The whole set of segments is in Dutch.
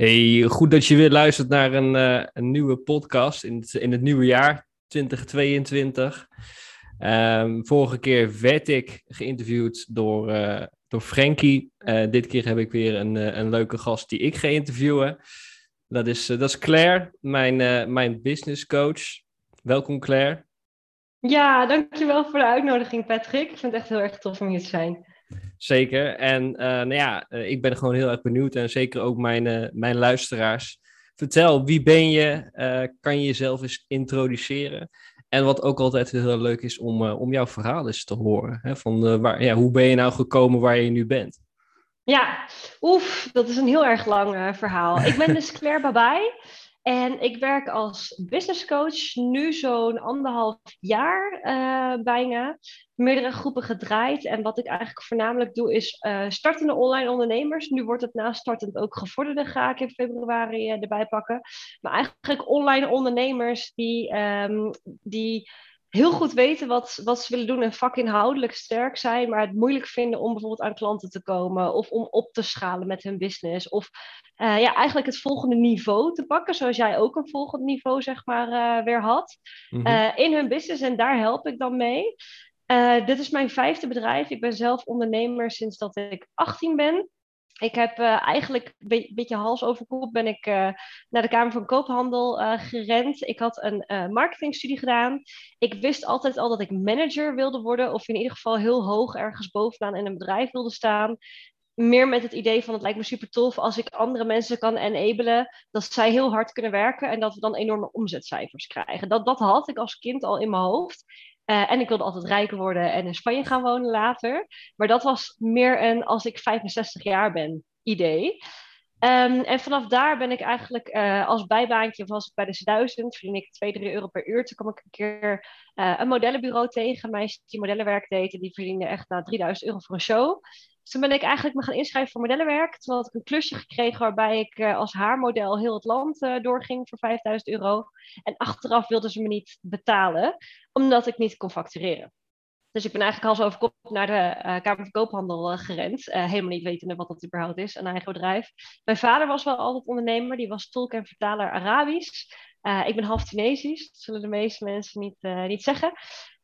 Hey, goed dat je weer luistert naar een, uh, een nieuwe podcast in het, in het nieuwe jaar 2022. Um, vorige keer werd ik geïnterviewd door, uh, door Frankie. Uh, dit keer heb ik weer een, een leuke gast die ik ga interviewen. Dat is, dat is Claire, mijn, mijn business coach. Welkom Claire. Ja, dankjewel voor de uitnodiging Patrick. Ik vind het echt heel erg tof om hier te zijn. Zeker. En uh, nou ja, uh, ik ben gewoon heel erg benieuwd en zeker ook mijn, uh, mijn luisteraars. Vertel, wie ben je? kan je jezelf eens introduceren? En wat ook altijd heel leuk is om, om jouw verhaal eens te horen. Hè? Van, waar, ja, hoe ben je nou gekomen waar je nu bent? Ja, oef, dat is een heel erg lang verhaal. Ik ben dus Claire Babai. En ik werk als business coach nu zo'n anderhalf jaar uh, bijna. Meerdere groepen gedraaid. En wat ik eigenlijk voornamelijk doe is uh, startende online ondernemers. Nu wordt het naast startend ook gevorderde ga ik in februari uh, erbij pakken. Maar eigenlijk online ondernemers die, um, die heel goed weten wat, wat ze willen doen en vakinhoudelijk sterk zijn, maar het moeilijk vinden om bijvoorbeeld aan klanten te komen of om op te schalen met hun business. Of uh, ja, eigenlijk het volgende niveau te pakken, zoals jij ook een volgend niveau zeg maar uh, weer had, mm -hmm. uh, in hun business. En daar help ik dan mee. dit is mijn vijfde bedrijf. Ik ben zelf ondernemer sinds dat ik 18 ben. Ik heb uh, eigenlijk een be beetje hals over kop ben ik uh, naar de Kamer van Koophandel uh, gerend. Ik had een marketingstudie gedaan. Ik wist altijd al dat ik manager wilde worden, of in ieder geval heel hoog ergens bovenaan in een bedrijf wilde staan. Meer met het idee van het lijkt me super tof als ik andere mensen kan enablen, dat zij heel hard kunnen werken en dat we dan enorme omzetcijfers krijgen. Dat, dat had ik als kind al in mijn hoofd. Uh, en ik wilde altijd rijker worden en in Spanje gaan wonen later. Maar dat was meer een als ik 65 jaar ben idee. Um, en vanaf daar ben ik eigenlijk uh, als bijbaantje, was bij de 1000, verdien ik 2, 3 euro per uur. Toen kwam ik een keer uh, een modellenbureau tegen, een meisje die modellenwerk deed. En die verdiende echt nou, 3000 euro voor een show. Toen ben ik eigenlijk me gaan inschrijven voor modellenwerk. Toen had ik een klusje gekregen waarbij ik uh, als haarmodel heel het land uh, doorging voor 5000 euro. En achteraf wilden ze me niet betalen, omdat ik niet kon factureren. Dus ik ben eigenlijk hals over kop naar de uh, Kamer van Koophandel gerend. helemaal niet wetende wat dat überhaupt is, een eigen bedrijf. Mijn vader was wel altijd ondernemer. Die was tolk en vertaler Arabisch. ik ben half Tunesisch. Dat zullen de meeste mensen niet, niet zeggen.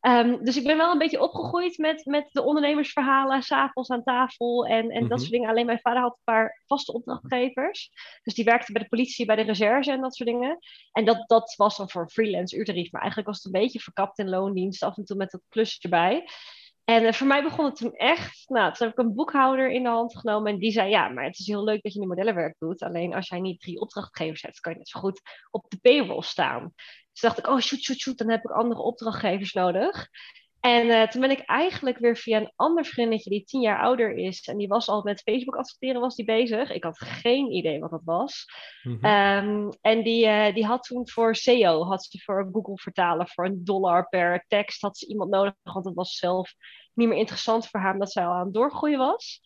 Um, dus ik ben wel een beetje opgegroeid met, met de ondernemersverhalen, s'avonds aan tafel en, en dat soort dingen. Alleen mijn vader had een paar vaste opdrachtgevers. Dus die werkte bij de politie, bij de recherche en dat soort dingen. En dat, dat was dan voor een freelance uurtarief. Maar eigenlijk was het een beetje verkapt in loondienst, af en toe met dat klusje erbij. En uh, voor mij begon het toen echt. Nou, toen heb ik een boekhouder in de hand genomen. En die zei: Ja, maar het is heel leuk dat je nu modellenwerk doet. Alleen als jij niet drie opdrachtgevers hebt, kan je net zo goed op de payroll staan. Dus dacht ik: Oh, shoot, shoot, shoot. Dan heb ik andere opdrachtgevers nodig. En uh, toen ben ik eigenlijk weer via een ander vriendinnetje die tien jaar ouder is. En die was al met Facebook adverteren was die bezig. Ik had geen idee wat dat was. Mm-hmm. Um, en die, uh, die had toen voor SEO, had ze voor Google vertalen voor een dollar per tekst. Had ze iemand nodig, want het was zelf niet meer interessant voor haar, omdat zij al aan het doorgroeien was.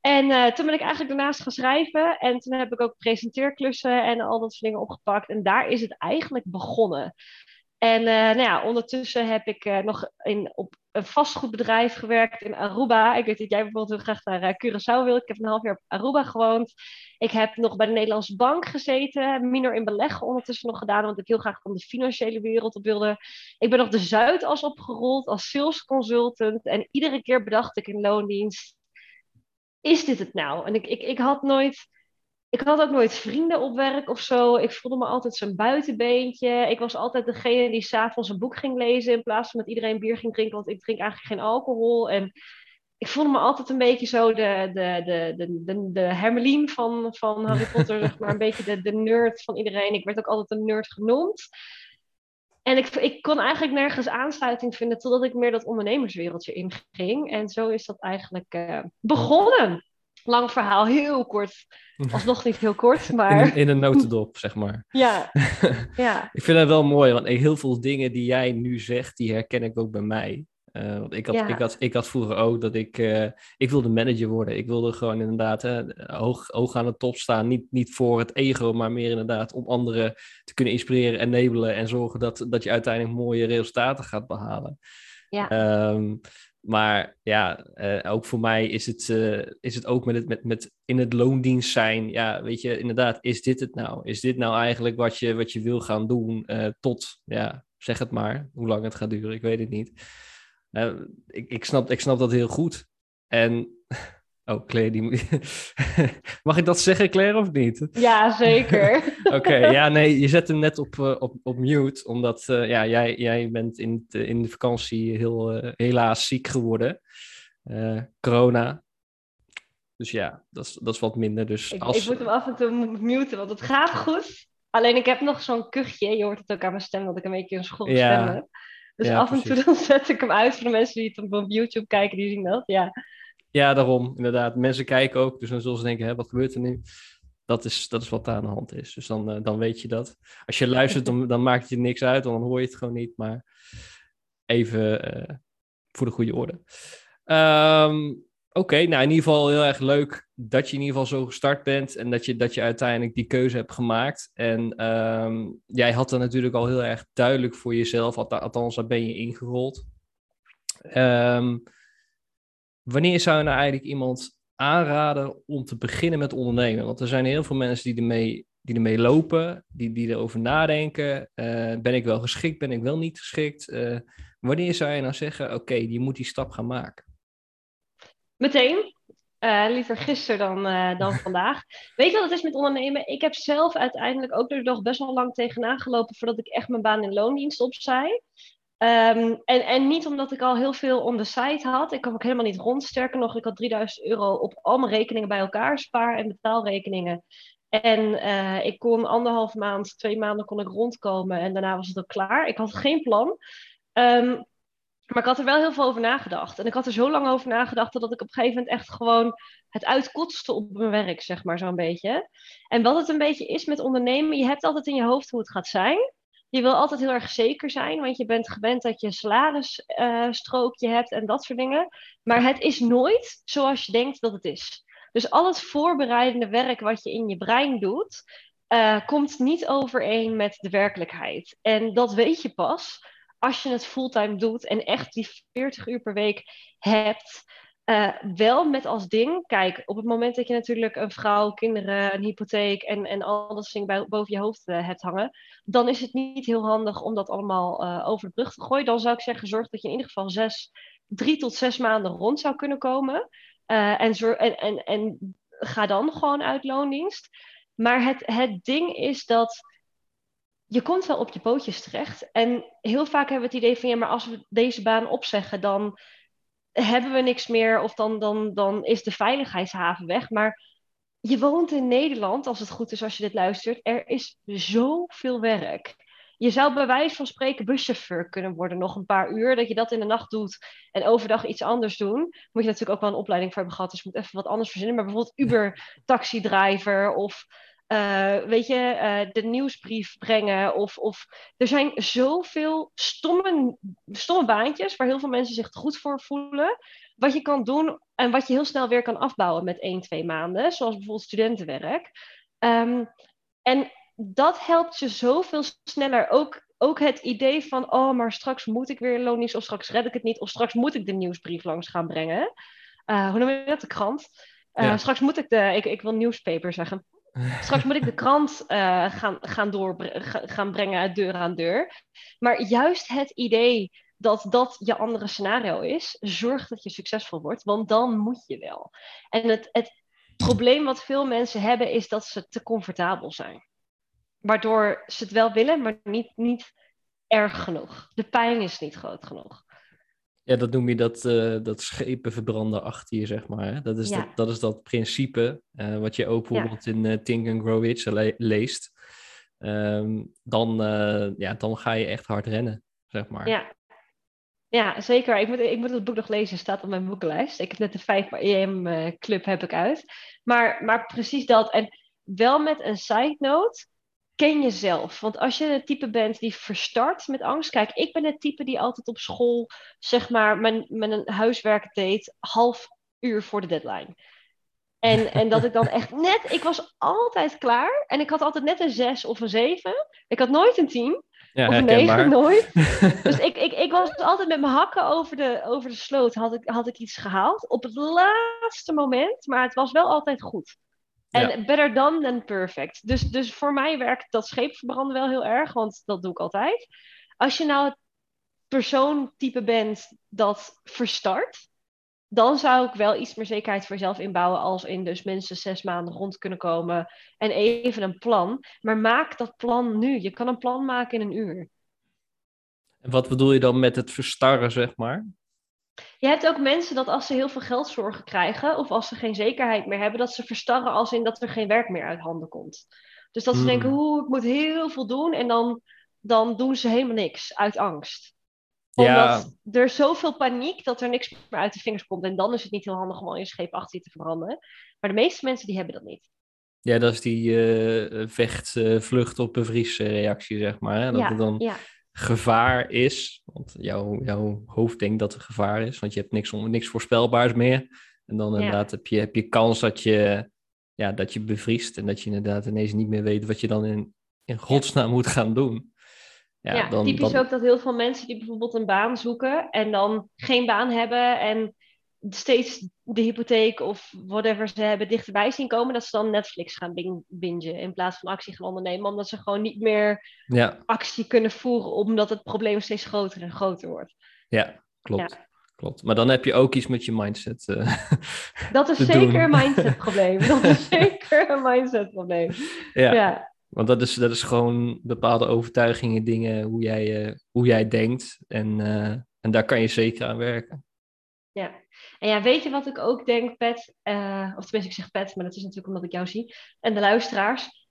En uh, toen ben ik eigenlijk daarnaast gaan schrijven. En toen heb ik ook presenteerklussen en al dat soort dingen opgepakt. En daar is het eigenlijk begonnen. En uh, nou ja, ondertussen heb ik uh, nog in, op een vastgoedbedrijf gewerkt in Aruba. Ik weet dat jij bijvoorbeeld heel graag naar uh, Curaçao wil. Ik heb een half jaar op Aruba gewoond. Ik heb nog bij de Nederlandse Bank gezeten. Minor in beleggen ondertussen nog gedaan. Want ik heel graag van de financiële wereld op wilde. Ik ben nog de Zuidas opgerold als sales consultant. En iedere keer bedacht ik in loondienst. Is dit het nou? En ik, ik, ik had nooit ik had ook nooit vrienden op werk of zo. Ik voelde me altijd zo'n buitenbeentje. Ik was altijd degene die s'avonds een boek ging lezen in plaats van met iedereen bier ging drinken, want ik drink eigenlijk geen alcohol. En ik voelde me altijd een beetje zo de, de, de, de, de, de Hermelien van, van Harry Potter, zeg maar een beetje de, de nerd van iedereen. Ik werd ook altijd een nerd genoemd. En ik, ik kon eigenlijk nergens aansluiting vinden totdat ik meer dat ondernemerswereldje inging. En zo is dat eigenlijk uh, begonnen lang verhaal, heel kort. Alsnog niet heel kort, maar... In, in een notendop, zeg maar. Ja, ja. ik vind dat wel mooi, want heel veel dingen die jij nu zegt, die herken ik ook bij mij. Uh, want ik had, ja. ik, had, ik had vroeger ook dat ik... Uh, ik wilde manager worden. Ik wilde gewoon inderdaad uh, hoog, hoog aan de top staan. Niet, niet voor het ego, maar meer inderdaad om anderen te kunnen inspireren, enabelen... en zorgen dat, dat je uiteindelijk mooie resultaten gaat behalen. Ja. Um, Maar ja, eh, ook voor mij is het, eh, is het ook met het met, met in het loondienst zijn. Ja, weet je, inderdaad, is dit het nou? Is dit nou eigenlijk wat je, wat je wil gaan doen uh, tot, ja, zeg het maar, hoe lang het gaat duren, ik weet het niet. ik, ik, snap, ik snap dat heel goed. En Oh, Claire, die... mag ik dat zeggen, Claire, of niet? Ja, zeker. Oké, ja, nee, je zet hem net op, uh, op, op mute, omdat uh, ja, jij, jij bent in, de, in de vakantie heel, uh, helaas ziek geworden. corona. Dus ja, dat is, dat is wat minder. Dus ik, als... ik moet hem af en toe muten, want het gaat goed. Alleen ik heb nog zo'n kuchje. Je hoort het ook aan mijn stem, dat ik een beetje een ja. stem heb. Dus ja, af en toe dan zet ik hem uit voor de mensen die het op YouTube kijken, die zien dat. Ja. Ja, daarom, inderdaad. Mensen kijken ook, dus dan zullen ze denken, hè, wat gebeurt er nu? Dat is, dat is wat daar aan de hand is. Dus dan, uh, dan weet je dat. Als je luistert, dan, dan maakt je niks uit, dan hoor je het gewoon niet. Maar even uh, voor de goede orde. Um, Oké, nou in ieder geval heel erg leuk dat je in ieder geval zo gestart bent en dat je, dat je uiteindelijk die keuze hebt gemaakt. En um, jij had er natuurlijk al heel erg duidelijk voor jezelf, althans daar ben je ingerold. Um, Wanneer zou je nou eigenlijk iemand aanraden om te beginnen met ondernemen? Want er zijn heel veel mensen die ermee, die ermee lopen, die, die erover nadenken. Uh, ben ik wel geschikt, ben ik wel niet geschikt? Uh, wanneer zou je nou zeggen, oké, okay, je moet die stap gaan maken? Meteen. Uh, liever gisteren dan, dan vandaag. Weet je wat het is met ondernemen? Ik heb zelf uiteindelijk ook er nog best wel lang tegenaan gelopen voordat ik echt mijn baan in loondienst opzij. Um, en, en niet omdat ik al heel veel on site had. Ik kwam ook helemaal niet rond. Sterker nog, ik had 3000 euro op al mijn rekeningen bij elkaar, spaar- en betaalrekeningen. En uh, ik kon anderhalf maand, twee maanden kon ik rondkomen en daarna was het ook klaar. Ik had geen plan. Um, maar ik had er wel heel veel over nagedacht. En ik had er zo lang over nagedacht dat ik op een gegeven moment echt gewoon het uitkotste op mijn werk, zeg maar, zo'n beetje. En wat het een beetje is met ondernemen, je hebt altijd in je hoofd hoe het gaat zijn je wil altijd heel erg zeker zijn, want je bent gewend dat je salarisstrookje uh, hebt en dat soort dingen. Maar het is nooit zoals je denkt dat het is. Dus al het voorbereidende werk wat je in je brein doet, uh, komt niet overeen met de werkelijkheid. En dat weet je pas als je het fulltime doet en echt die 40 uur per week hebt. Uh, wel met als ding, kijk, op het moment dat je natuurlijk een vrouw, kinderen, een hypotheek en, en al dat boven je hoofd uh, hebt hangen, dan is het niet heel handig om dat allemaal uh, over de brug te gooien. Dan zou ik zeggen, zorg dat je in ieder geval zes, drie tot zes maanden rond zou kunnen komen. en, en, en, en ga dan gewoon uit loondienst. Maar het, het ding is dat je komt wel op je pootjes terecht. En heel vaak hebben we het idee van, ja, maar als we deze baan opzeggen, dan hebben we niks meer of dan, dan, dan is de veiligheidshaven weg. Maar je woont in Nederland, als het goed is als je dit luistert, er is zoveel werk. Je zou bij wijze van spreken buschauffeur kunnen worden nog een paar uur. Dat je dat in de nacht doet en overdag iets anders doen. Moet je natuurlijk ook wel een opleiding voor hebben gehad. Dus je moet even wat anders verzinnen. Maar bijvoorbeeld Uber taxidriver of uh, weet je, uh, de nieuwsbrief brengen. Of, of er zijn zoveel stomme, stomme baantjes waar heel veel mensen zich goed voor voelen. Wat je kan doen en wat je heel snel weer kan afbouwen met één, twee maanden. Zoals bijvoorbeeld studentenwerk. Um, en dat helpt je zoveel sneller. Ook, ook het idee van, oh, maar straks moet ik weer loonisch, of straks red ik het niet, of straks moet ik de nieuwsbrief langs gaan brengen. Uh, hoe noem je dat? De krant. Ja. Straks moet ik de, ik, ik wil nieuwspaper zeggen. Straks moet ik de krant uh, gaan, gaan, gaan brengen uit deur aan deur. Maar juist het idee dat dat je andere scenario is, zorgt dat je succesvol wordt, want dan moet je wel. En het, het probleem wat veel mensen hebben is dat ze te comfortabel zijn. Waardoor ze het wel willen, maar niet, niet erg genoeg. De pijn is niet groot genoeg. Ja, dat noem je dat, uh, dat schepen verbranden achter je, zeg maar. Hè? Dat, is dat, dat is dat principe uh, wat je ook bijvoorbeeld ja. in uh, Think and Grow Rich le leest. Um, dan, ja, dan ga je echt hard rennen, zeg maar. Ja, ja zeker. Ik moet, ik moet het boek nog lezen, staat op mijn boekenlijst. Ik heb net de 5 EM Club heb ik uit. Maar, maar precies dat. En wel met een side note ken jezelf. Want als je het type bent die verstart met angst. Kijk, ik ben het type die altijd op school, zeg maar, mijn, mijn huiswerk deed half uur voor de deadline. En, en dat ik dan echt net, ik was altijd klaar. En ik had altijd net een zes of een zeven. Ik had nooit een tien. Ja, of negen nooit. dus ik, ik, ik was altijd met mijn hakken over de, over de sloot, had ik, had ik iets gehaald. Op het laatste moment, maar het was wel altijd goed. En Ja. better done than perfect. Dus, dus voor mij werkt dat scheepverbranden wel heel erg, want dat doe ik altijd. Als je nou het persoontype bent dat verstart, dan zou ik wel iets meer zekerheid voor jezelf inbouwen als in dus mensen zes maanden rond kunnen komen en even een plan. Maar maak dat plan nu. Je kan een plan maken in een uur. En wat bedoel je dan met het verstarren, zeg maar? Je hebt ook mensen dat als ze heel veel geldzorgen krijgen of als ze geen zekerheid meer hebben, dat ze verstarren als in dat er geen werk meer uit handen komt. Dus dat ze Hmm. denken, oeh, ik moet heel veel doen en dan, dan doen ze helemaal niks uit angst. Omdat er zoveel paniek dat er niks meer uit de vingers komt. En dan is het niet heel handig om al je scheep achter je te verbranden. Maar de meeste mensen die hebben dat niet. Ja, dat is die eh, vecht, eh, vlucht op bevriesreactie, zeg maar. Hè? Dat ja, het dan ja, gevaar is. Want jouw, jouw hoofd denkt dat er gevaar is, want je hebt niks, niks voorspelbaars meer. En dan Ja. inderdaad heb je, heb je kans dat je, ja, dat je bevriest en dat je inderdaad ineens niet meer weet wat je dan in, in godsnaam moet gaan doen. Ja, Ja, dan, typisch dan, ook dat heel veel mensen die bijvoorbeeld een baan zoeken en dan geen baan hebben en steeds de hypotheek of whatever ze hebben dichterbij zien komen, dat ze dan Netflix gaan bing- bingen in plaats van actie gaan ondernemen, omdat ze gewoon niet meer ja, actie kunnen voeren omdat het probleem steeds groter en groter wordt. ja, klopt. Klopt. Maar dan heb je ook iets met je mindset. eh, Dat is zeker doen. een mindsetprobleem. Dat is zeker een mindsetprobleem. ja. Ja. Want dat is, dat is gewoon bepaalde overtuigingen, dingen, hoe jij, eh, hoe jij denkt. En, eh, en daar kan je zeker aan werken. Ja. En ja, weet je wat ik ook denk, Pet? eh, of tenminste, ik zeg Pet, maar dat is natuurlijk omdat ik jou zie. En de luisteraars.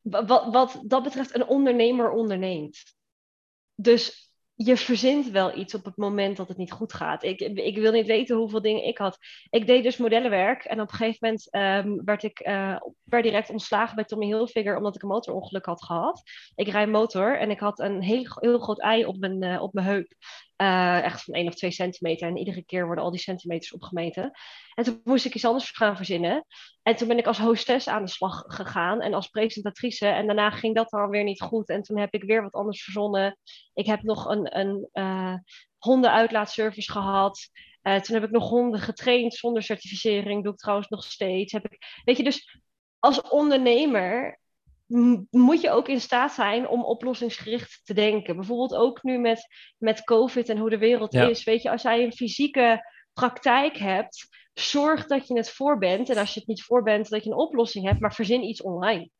Wa- Wat, wat dat betreft, een ondernemer onderneemt. Dus je verzint wel iets op het moment dat het niet goed gaat. Ik, ik wil niet weten hoeveel dingen ik had. Ik deed dus modellenwerk en op een gegeven moment ehm, werd ik eh, per direct ontslagen bij Tommy Hilfiger omdat ik een motorongeluk had gehad. Ik rijd motor en ik had een heel, heel groot ei op mijn, eh, op mijn heup. Eh, echt van 1 of 2 centimeter. En iedere keer worden al die centimeters opgemeten. En toen moest ik iets anders gaan verzinnen. En toen ben ik als hostess aan de slag gegaan en als presentatrice. En daarna ging dat dan weer niet goed. En toen heb ik weer wat anders verzonnen. Ik heb nog een, een eh, hondenuitlaatservice gehad. Eh, toen heb ik nog honden getraind zonder certificering. Doe ik trouwens nog steeds. Heb ik, weet je, dus als ondernemer moet je ook in staat zijn om oplossingsgericht te denken. Bijvoorbeeld ook nu met, met COVID en hoe de wereld Ja. is. Weet je, als jij een fysieke praktijk hebt, zorg dat je het voor bent. En als je het niet voor bent, dat je een oplossing hebt, maar verzin iets online.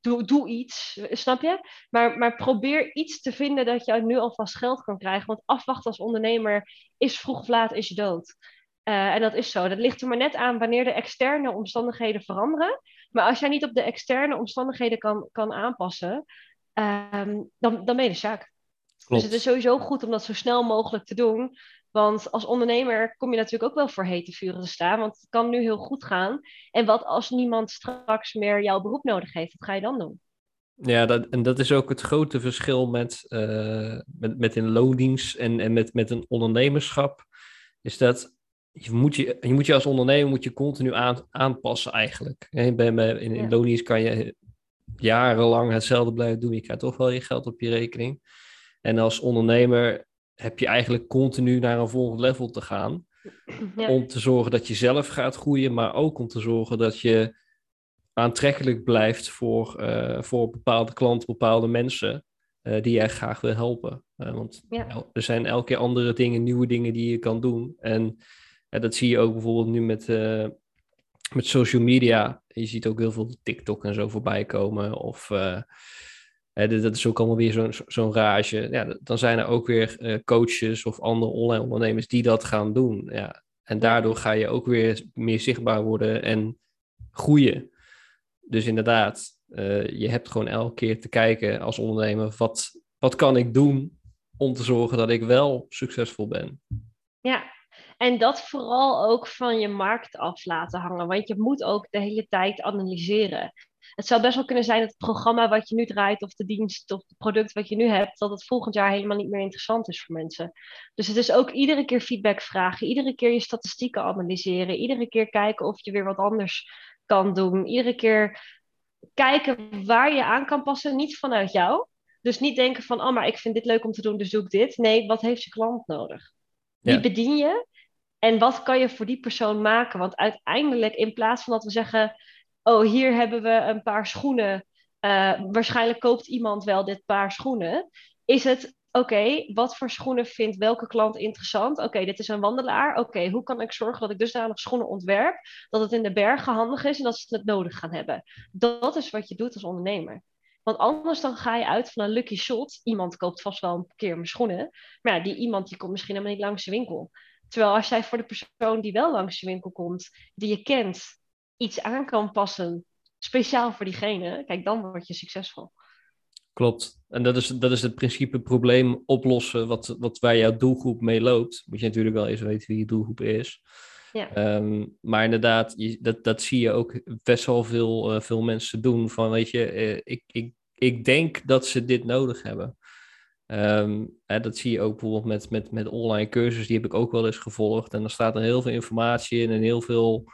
Doe, doe iets, snap je? Maar, maar probeer iets te vinden dat je nu alvast geld kan krijgen. Want afwachten als ondernemer is vroeg of laat is je dood. Eh, en dat is zo. Dat ligt er maar net aan wanneer de externe omstandigheden veranderen. Maar als jij niet op de externe omstandigheden kan, kan aanpassen, ehm, dan, dan ben je de zaak. Klopt. Dus het is sowieso goed om dat zo snel mogelijk te doen. Want als ondernemer kom je natuurlijk ook wel voor hete vuren te staan. Want het kan nu heel goed gaan. En wat als niemand straks meer jouw beroep nodig heeft? Wat ga je dan doen? Ja, dat, en dat is ook het grote verschil met, eh, met, met in loondienst en, en met, met een ondernemerschap. Is dat je moet je, je moet je als ondernemer moet je continu aan, aanpassen eigenlijk. In, in loondienst kan je jarenlang hetzelfde blijven doen. Je krijgt toch wel je geld op je rekening. En als ondernemer heb je eigenlijk continu naar een volgend level te gaan. Ja. Om te zorgen dat je zelf gaat groeien, maar ook om te zorgen dat je aantrekkelijk blijft voor, eh, voor bepaalde klanten, bepaalde mensen eh, die jij graag wil helpen. Eh, want Ja. er zijn elke keer andere dingen, nieuwe dingen die je kan doen. En eh, dat zie je ook bijvoorbeeld nu met, eh, met social media. Je ziet ook heel veel TikTok en zo voorbij komen. Of eh, dat is ook allemaal weer zo'n zo'n rage. Ja, dan zijn er ook weer eh, coaches of andere online ondernemers die dat gaan doen. Ja. En daardoor ga je ook weer meer zichtbaar worden en groeien. Dus inderdaad, je hebt gewoon elke keer te kijken als ondernemer, wat, wat kan ik doen om te zorgen dat ik wel succesvol ben? Ja, en dat vooral ook van je markt af laten hangen. Want je moet ook de hele tijd analyseren. Het zou best wel kunnen zijn dat het programma wat je nu draait, of de dienst of het product wat je nu hebt, dat het volgend jaar helemaal niet meer interessant is voor mensen. Dus het is ook iedere keer feedback vragen, iedere keer je statistieken analyseren, iedere keer kijken of je weer wat anders kan doen, iedere keer kijken waar je aan kan passen, niet vanuit jou. Dus niet denken van, oh, maar ik vind dit leuk om te doen, dus doe ik dit. Nee, wat heeft je klant nodig? Wie bedien je? En wat kan je voor die persoon maken? Want uiteindelijk, in plaats van dat we zeggen, oh, hier hebben we een paar schoenen. Uh, waarschijnlijk koopt iemand wel dit paar schoenen. Is het, oké, wat voor schoenen vindt welke klant interessant? Oké, dit is een wandelaar. Oké, hoe kan ik zorgen dat ik dusdanig schoenen ontwerp dat het in de bergen handig is en dat ze het nodig gaan hebben? Dat is wat je doet als ondernemer. Want anders dan ga je uit van een lucky shot. Iemand koopt vast wel een keer mijn schoenen. Maar ja, die iemand die komt misschien helemaal niet langs de winkel. Terwijl als jij voor de persoon die wel langs de winkel komt, die je kent, iets aan kan passen, speciaal voor diegene, kijk, dan word je succesvol. Klopt. En dat is, dat is het principe probleem oplossen wat, wat waar jouw doelgroep mee loopt. Moet je natuurlijk wel eens weten wie je doelgroep is. Ja. Ehm, maar inderdaad, je, dat, dat zie je ook best wel veel, uh, veel mensen doen. Van weet je, uh, ik, ik, ik denk dat ze dit nodig hebben. Ehm, hè, dat zie je ook bijvoorbeeld met, met, met online cursussen, die heb ik ook wel eens gevolgd. En er staat er heel veel informatie in en heel veel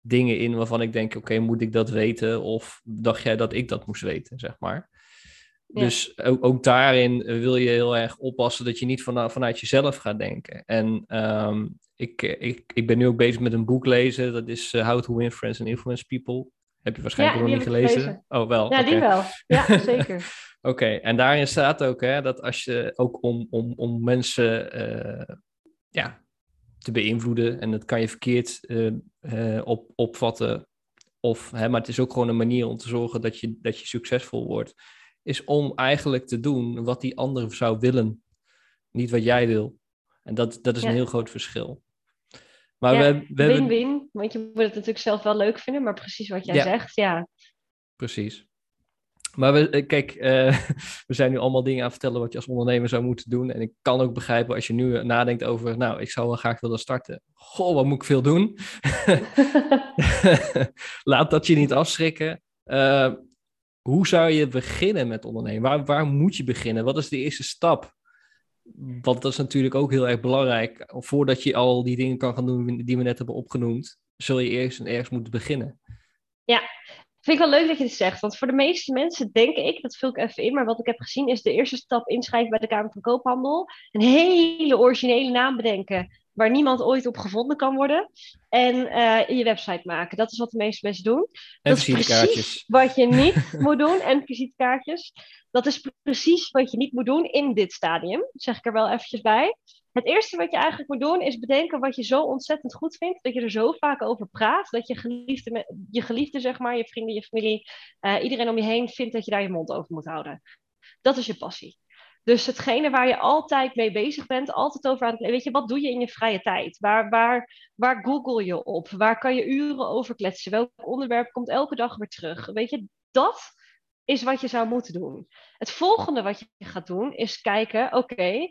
dingen in waarvan ik denk, oké, moet ik dat weten? Of dacht jij dat ik dat moest weten, zeg maar. Dus ook, ook, daarin wil je heel erg oppassen dat je niet van, vanuit jezelf gaat denken. En um, ik, ik, ik ben nu ook bezig met een boek lezen, dat is uh, How to Win Friends and Influence People. Heb je waarschijnlijk nog niet gelezen? Oh, wel. Ja, die wel. Ja, zeker. Oké, en daarin staat ook hè, dat als je ook om, om, om mensen uh, ja, te beïnvloeden, en dat kan je verkeerd uh, uh, op, opvatten, of, hè, maar het is ook gewoon een manier om te zorgen dat je, dat je succesvol wordt, is om eigenlijk te doen wat die ander zou willen, niet wat jij wil. En dat, dat is een heel groot verschil. Maar ja, we, we win-win, hebben... want je moet het natuurlijk zelf wel leuk vinden, maar precies wat jij zegt, ja. Precies. Maar we, eh, kijk, uh, we zijn nu allemaal dingen aan het vertellen wat je als ondernemer zou moeten doen. En ik kan ook begrijpen als je nu nadenkt over, nou, ik zou wel graag willen starten. Goh, wat moet ik veel doen? Laat dat je niet afschrikken. Uh, hoe zou je beginnen met ondernemen? Waar, waar moet je beginnen? Wat is de eerste stap? Want dat is natuurlijk ook heel erg belangrijk. Voordat je al die dingen kan gaan doen die we net hebben opgenoemd, zul je eerst en ergens moeten beginnen. Ja, Vind ik wel leuk dat je het zegt, want voor de meeste mensen denk ik, dat vul ik even in, maar wat ik heb gezien is de eerste stap inschrijven bij de Kamer van Koophandel. Een hele originele naam bedenken waar niemand ooit op gevonden kan worden. En uh, je website maken. Dat is wat de meeste mensen doen. En dat visitekaartjes. wat je niet moet doen. En visitekaartjes. Dat is precies wat je niet moet doen in dit stadium. Dat zeg ik er wel eventjes bij. Het eerste wat je eigenlijk moet doen is bedenken wat je zo ontzettend goed vindt, dat je er zo vaak over praat, dat je geliefde, je geliefde zeg maar, je vrienden, je familie, uh, iedereen om je heen vindt dat je daar je mond over moet houden. Dat is je passie. Dus hetgene waar je altijd mee bezig bent, altijd over aan het weet je, wat doe je in je vrije tijd? Waar, waar, waar google je op? Waar kan je uren over kletsen? Welk onderwerp komt elke dag weer terug? Weet je, dat is wat je zou moeten doen. Het volgende wat je gaat doen is kijken, oké,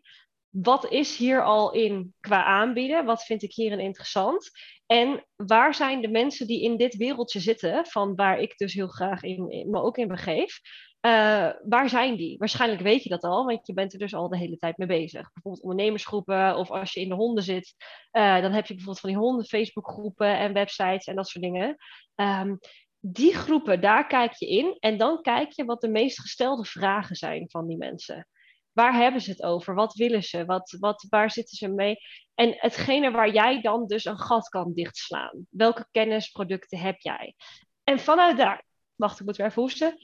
wat is hier al in qua aanbieden? Wat vind ik hierin interessant? En waar zijn de mensen die in dit wereldje zitten, van waar ik dus heel graag in, in me ook in begeef? Uh, waar zijn die? Waarschijnlijk weet je dat al, want je bent er dus al de hele tijd mee bezig. Bijvoorbeeld ondernemersgroepen of als je in de honden zit, uh, dan heb je bijvoorbeeld van die honden Facebookgroepen en websites en dat soort dingen. Um, die groepen, daar kijk je in en dan kijk je wat de meest gestelde vragen zijn van die mensen. Waar hebben ze het over? Wat willen ze? Wat, wat, waar zitten ze mee? En hetgene waar jij dan dus een gat kan dichtslaan. Welke kennisproducten heb jij? En vanuit daar, wacht, ik moet weer even hoesten.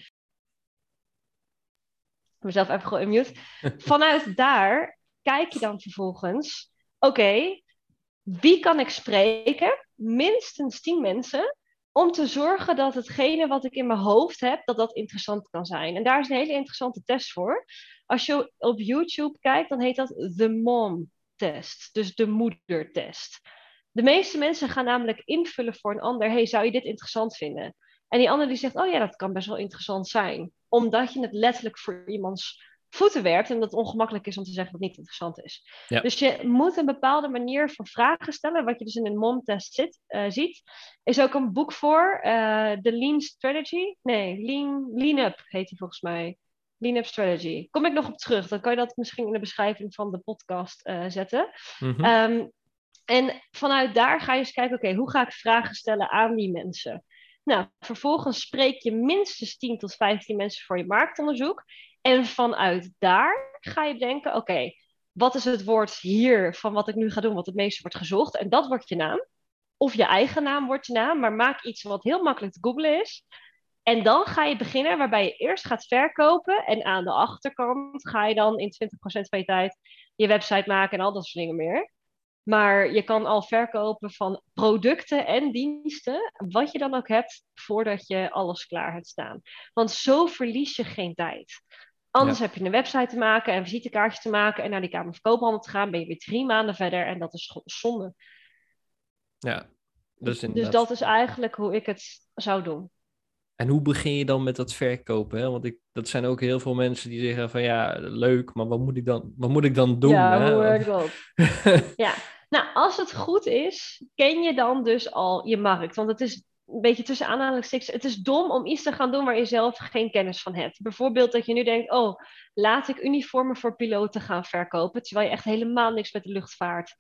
Mezelf even gewoon mute. Vanuit daar kijk je dan vervolgens, oké, wie kan ik spreken? Minstens tien mensen om te zorgen dat hetgene wat ik in mijn hoofd heb, dat dat interessant kan zijn. En daar is een hele interessante test voor. Als je op YouTube kijkt, dan heet dat de mom test, dus de moedertest. De meeste mensen gaan namelijk invullen voor een ander, hey, zou je dit interessant vinden? En die ander die zegt, oh ja, dat kan best wel interessant zijn. Omdat je het letterlijk voor iemands voeten werpt en dat het ongemakkelijk is om te zeggen dat het niet interessant is. Dus je moet een bepaalde manier van vragen stellen. Wat je dus in een mom-test zit, uh, ziet, is ook een boek voor, uh, de Lean Strategy. Nee, Lean, Lean Up heet die volgens mij. Lean Up Strategy. Kom ik nog op terug, dan kan je dat misschien in de beschrijving van de podcast uh, zetten. Mm -hmm. um, en vanuit daar ga je eens kijken, oké, okay, hoe ga ik vragen stellen aan die mensen? Nou, vervolgens spreek je minstens 10 tot 15 mensen voor je marktonderzoek. En vanuit daar ga je denken, oké, wat is het woord hier van wat ik nu ga doen, wat het meeste wordt gezocht? En dat wordt je naam. Of je eigen naam wordt je naam, maar maak iets wat heel makkelijk te googlen is. En dan ga je beginnen waarbij je eerst gaat verkopen. En aan de achterkant ga je dan in 20% van je tijd je website maken en al dat soort dingen meer. Maar je kan al verkopen van producten en diensten, wat je dan ook hebt, voordat je alles klaar hebt staan. Want zo verlies je geen tijd. Anders heb je een website te maken en visitekaartjes te maken en naar die Kamer van Koophandel te gaan, ben je weer drie maanden verder en dat is zonde. Ja, dus, dus dat is eigenlijk hoe ik het zou doen. En hoe begin je dan met dat verkopen? Hè? Want ik, dat zijn ook heel veel mensen die zeggen van ja, leuk, maar wat moet ik dan, wat moet ik dan doen? Ja, hè? hoe werkt dat? ja, nou als het goed is, ken je dan dus al je markt. Want het is een beetje tussen aanhalingstekens, het is dom om iets te gaan doen waar je zelf geen kennis van hebt. Bijvoorbeeld dat je nu denkt, oh, laat ik uniformen voor piloten gaan verkopen, terwijl je echt helemaal niks met de luchtvaart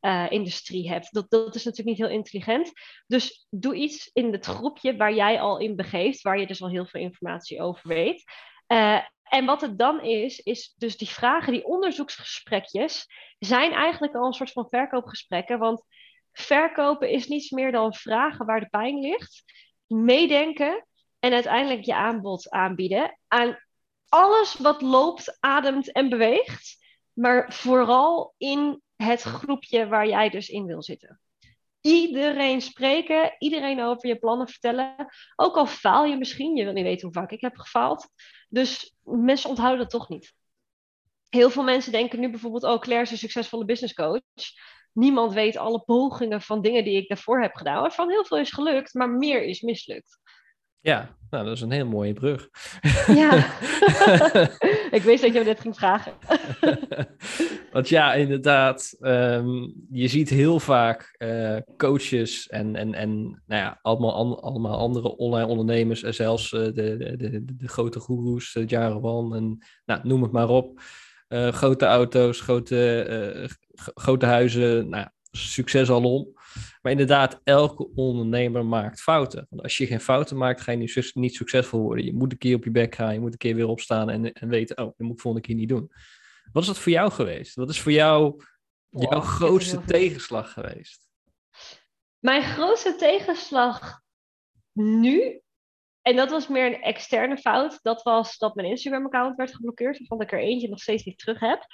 uh, industrie hebt. Dat, dat is natuurlijk niet heel intelligent. Dus doe iets in het groepje waar jij al in begeeft, waar je dus al heel veel informatie over weet. Uh, en wat het dan is, is dus die vragen, die onderzoeksgesprekjes, zijn eigenlijk al een soort van verkoopgesprekken. Want verkopen is niets meer dan vragen waar de pijn ligt, meedenken en uiteindelijk je aanbod aanbieden aan alles wat loopt, ademt en beweegt. Maar vooral in het groepje waar jij dus in wil zitten. Iedereen spreken, iedereen over je plannen vertellen. Ook al faal je misschien, je wil niet weten hoe vaak ik heb gefaald. Dus mensen onthouden dat toch niet. Heel veel mensen denken nu bijvoorbeeld, oh Claire is een succesvolle business coach. Niemand weet alle pogingen van dingen die ik daarvoor heb gedaan. Waarvan heel veel is gelukt, maar meer is mislukt. Ja, nou, dat is een heel mooie brug. Ja, ik wist dat je me dit ging vragen. Want ja, inderdaad, um, je ziet heel vaak uh, coaches en, en, en nou ja, allemaal, allemaal andere online ondernemers en zelfs uh, de, de, de, de, grote goeroes, de Jarawan en nou, noem het maar op. Uh, grote auto's, grote, grote huizen, nou, succes alom. Maar inderdaad, elke ondernemer maakt fouten. Want als je geen fouten maakt, ga je niet, succesvol worden. Je moet een keer op je bek gaan, je moet een keer weer opstaan en, en weten, oh, dat moet ik volgende keer niet doen. Wat is dat voor jou geweest? Wat is voor jou jouw grootste tegenslag geweest? Mijn grootste tegenslag nu, en dat was meer een externe fout, dat was dat mijn Instagram-account werd geblokkeerd, waarvan ik er eentje nog steeds niet terug heb.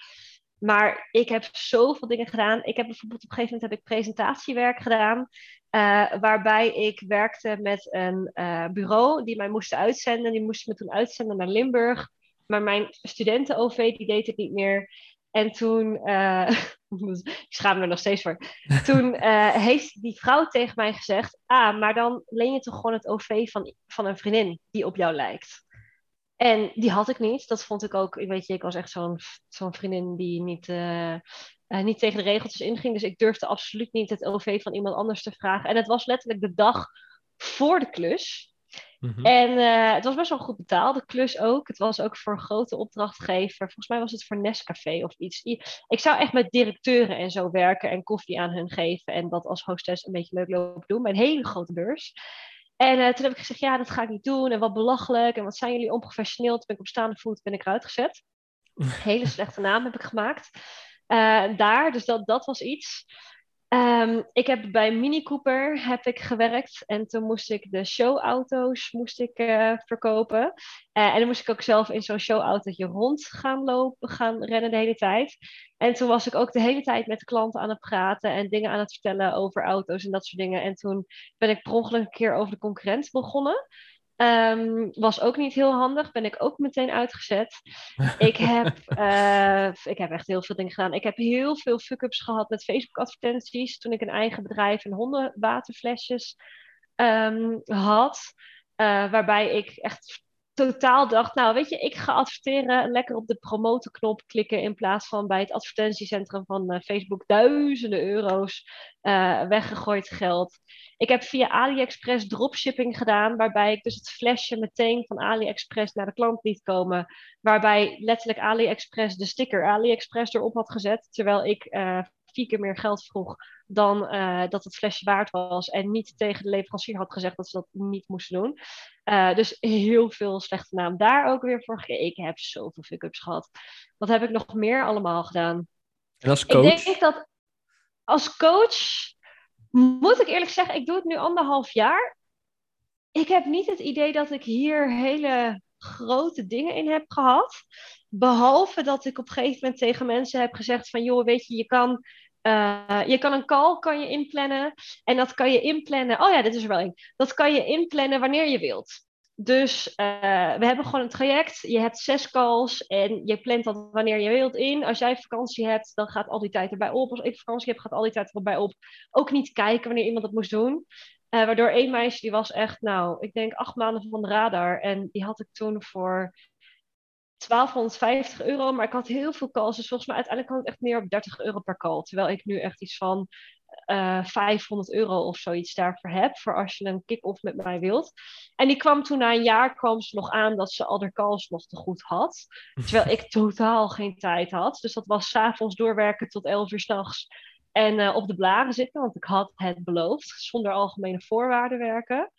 Maar ik heb zoveel dingen gedaan. Ik heb bijvoorbeeld op een gegeven moment heb ik presentatiewerk gedaan. Uh, waarbij ik werkte met een uh, bureau die mij moest uitzenden. Die moest me toen uitzenden naar Limburg. Maar mijn studenten-OV die deed het niet meer. En toen, uh, ik schaam me nog steeds voor. Toen heeft die vrouw tegen mij gezegd: Ah, maar dan leen je toch gewoon het OV van, van een vriendin die op jou lijkt. En die had ik niet. Dat vond ik ook, weet je, ik was echt zo'n zo'n vriendin die niet, uh, niet tegen de regeltjes inging. Dus ik durfde absoluut niet het OV van iemand anders te vragen. En het was letterlijk de dag voor de klus. Mhm. En uh, het was best wel goed betaald, de klus ook. Het was ook voor een grote opdrachtgever. Volgens mij was het voor Nescafé of iets. Ik zou echt met directeuren en zo werken en koffie aan hun geven. En dat als hostess een beetje leuk lopen doen. Een hele grote beurs. En uh, toen heb ik gezegd, ja, dat ga ik niet doen. En wat belachelijk. En wat zijn jullie onprofessioneel. Toen ben ik op staande voet ben ik eruit gezet. Hele slechte naam heb ik gemaakt. Uh, daar, dus dat, dat was iets. Um, ik heb bij Mini Cooper heb ik gewerkt en toen moest ik de showauto's moest ik, uh, verkopen. Uh, en dan moest ik ook zelf in zo'n showautootje rond gaan lopen, gaan rennen de hele tijd. En toen was ik ook de hele tijd met klanten aan het praten en dingen aan het vertellen over auto's en dat soort dingen. En toen ben ik per ongeluk een keer over de concurrent begonnen. Um, was ook niet heel handig. Ben ik ook meteen uitgezet. ik, heb, uh, ik heb echt heel veel dingen gedaan. Ik heb heel veel fuck-ups gehad met Facebook-advertenties. Toen ik een eigen bedrijf en hondenwaterflesjes um, had. Uh, waarbij ik echt totaal dacht, nou weet je, ik ga adverteren, lekker op de promotenknop klikken in plaats van bij het advertentiecentrum van uh, Facebook duizenden euro's uh, weggegooid geld. Ik heb via AliExpress dropshipping gedaan, waarbij ik dus het flesje meteen van AliExpress naar de klant liet komen, waarbij letterlijk AliExpress de sticker AliExpress erop had gezet, terwijl ik uh, vier keer meer geld vroeg dan uh, dat het flesje waard was. En niet tegen de leverancier had gezegd dat ze dat niet moesten doen. Uh, dus heel veel slechte naam daar ook weer voor. Ik heb zoveel fuck-ups gehad. Wat heb ik nog meer allemaal gedaan? En als coach? Ik denk dat als coach, moet ik eerlijk zeggen, ik doe het nu anderhalf jaar. Ik heb niet het idee dat ik hier hele grote dingen in heb gehad. Behalve dat ik op een gegeven moment tegen mensen heb gezegd van... joh, weet je, je kan, uh, je kan een call kan je inplannen. En dat kan je inplannen... Oh ja, dit is er wel één. Dat kan je inplannen wanneer je wilt. Dus uh, we hebben gewoon een traject. Je hebt zes calls en je plant dat wanneer je wilt in. Als jij vakantie hebt, dan gaat al die tijd erbij op. Als ik vakantie heb, gaat al die tijd erbij op. Ook niet kijken wanneer iemand dat moest doen. Uh, waardoor één meisje, die was echt, nou, ik denk acht maanden van de radar. En die had ik toen voor 1250 euro. Maar ik had heel veel calls. Dus volgens mij uiteindelijk kwam het echt meer op 30 euro per call. Terwijl ik nu echt iets van uh, eh, 500 euro of zoiets daarvoor heb. Voor als je een kick-off met mij wilt. En die kwam toen na een jaar kwam ze nog aan dat ze al de calls nog te goed had. Terwijl ik totaal geen tijd had. Dus dat was s'avonds doorwerken tot 11 uur s'nachts. En uh, op de blaren zitten, want ik had het beloofd. Zonder algemene voorwaarden werken.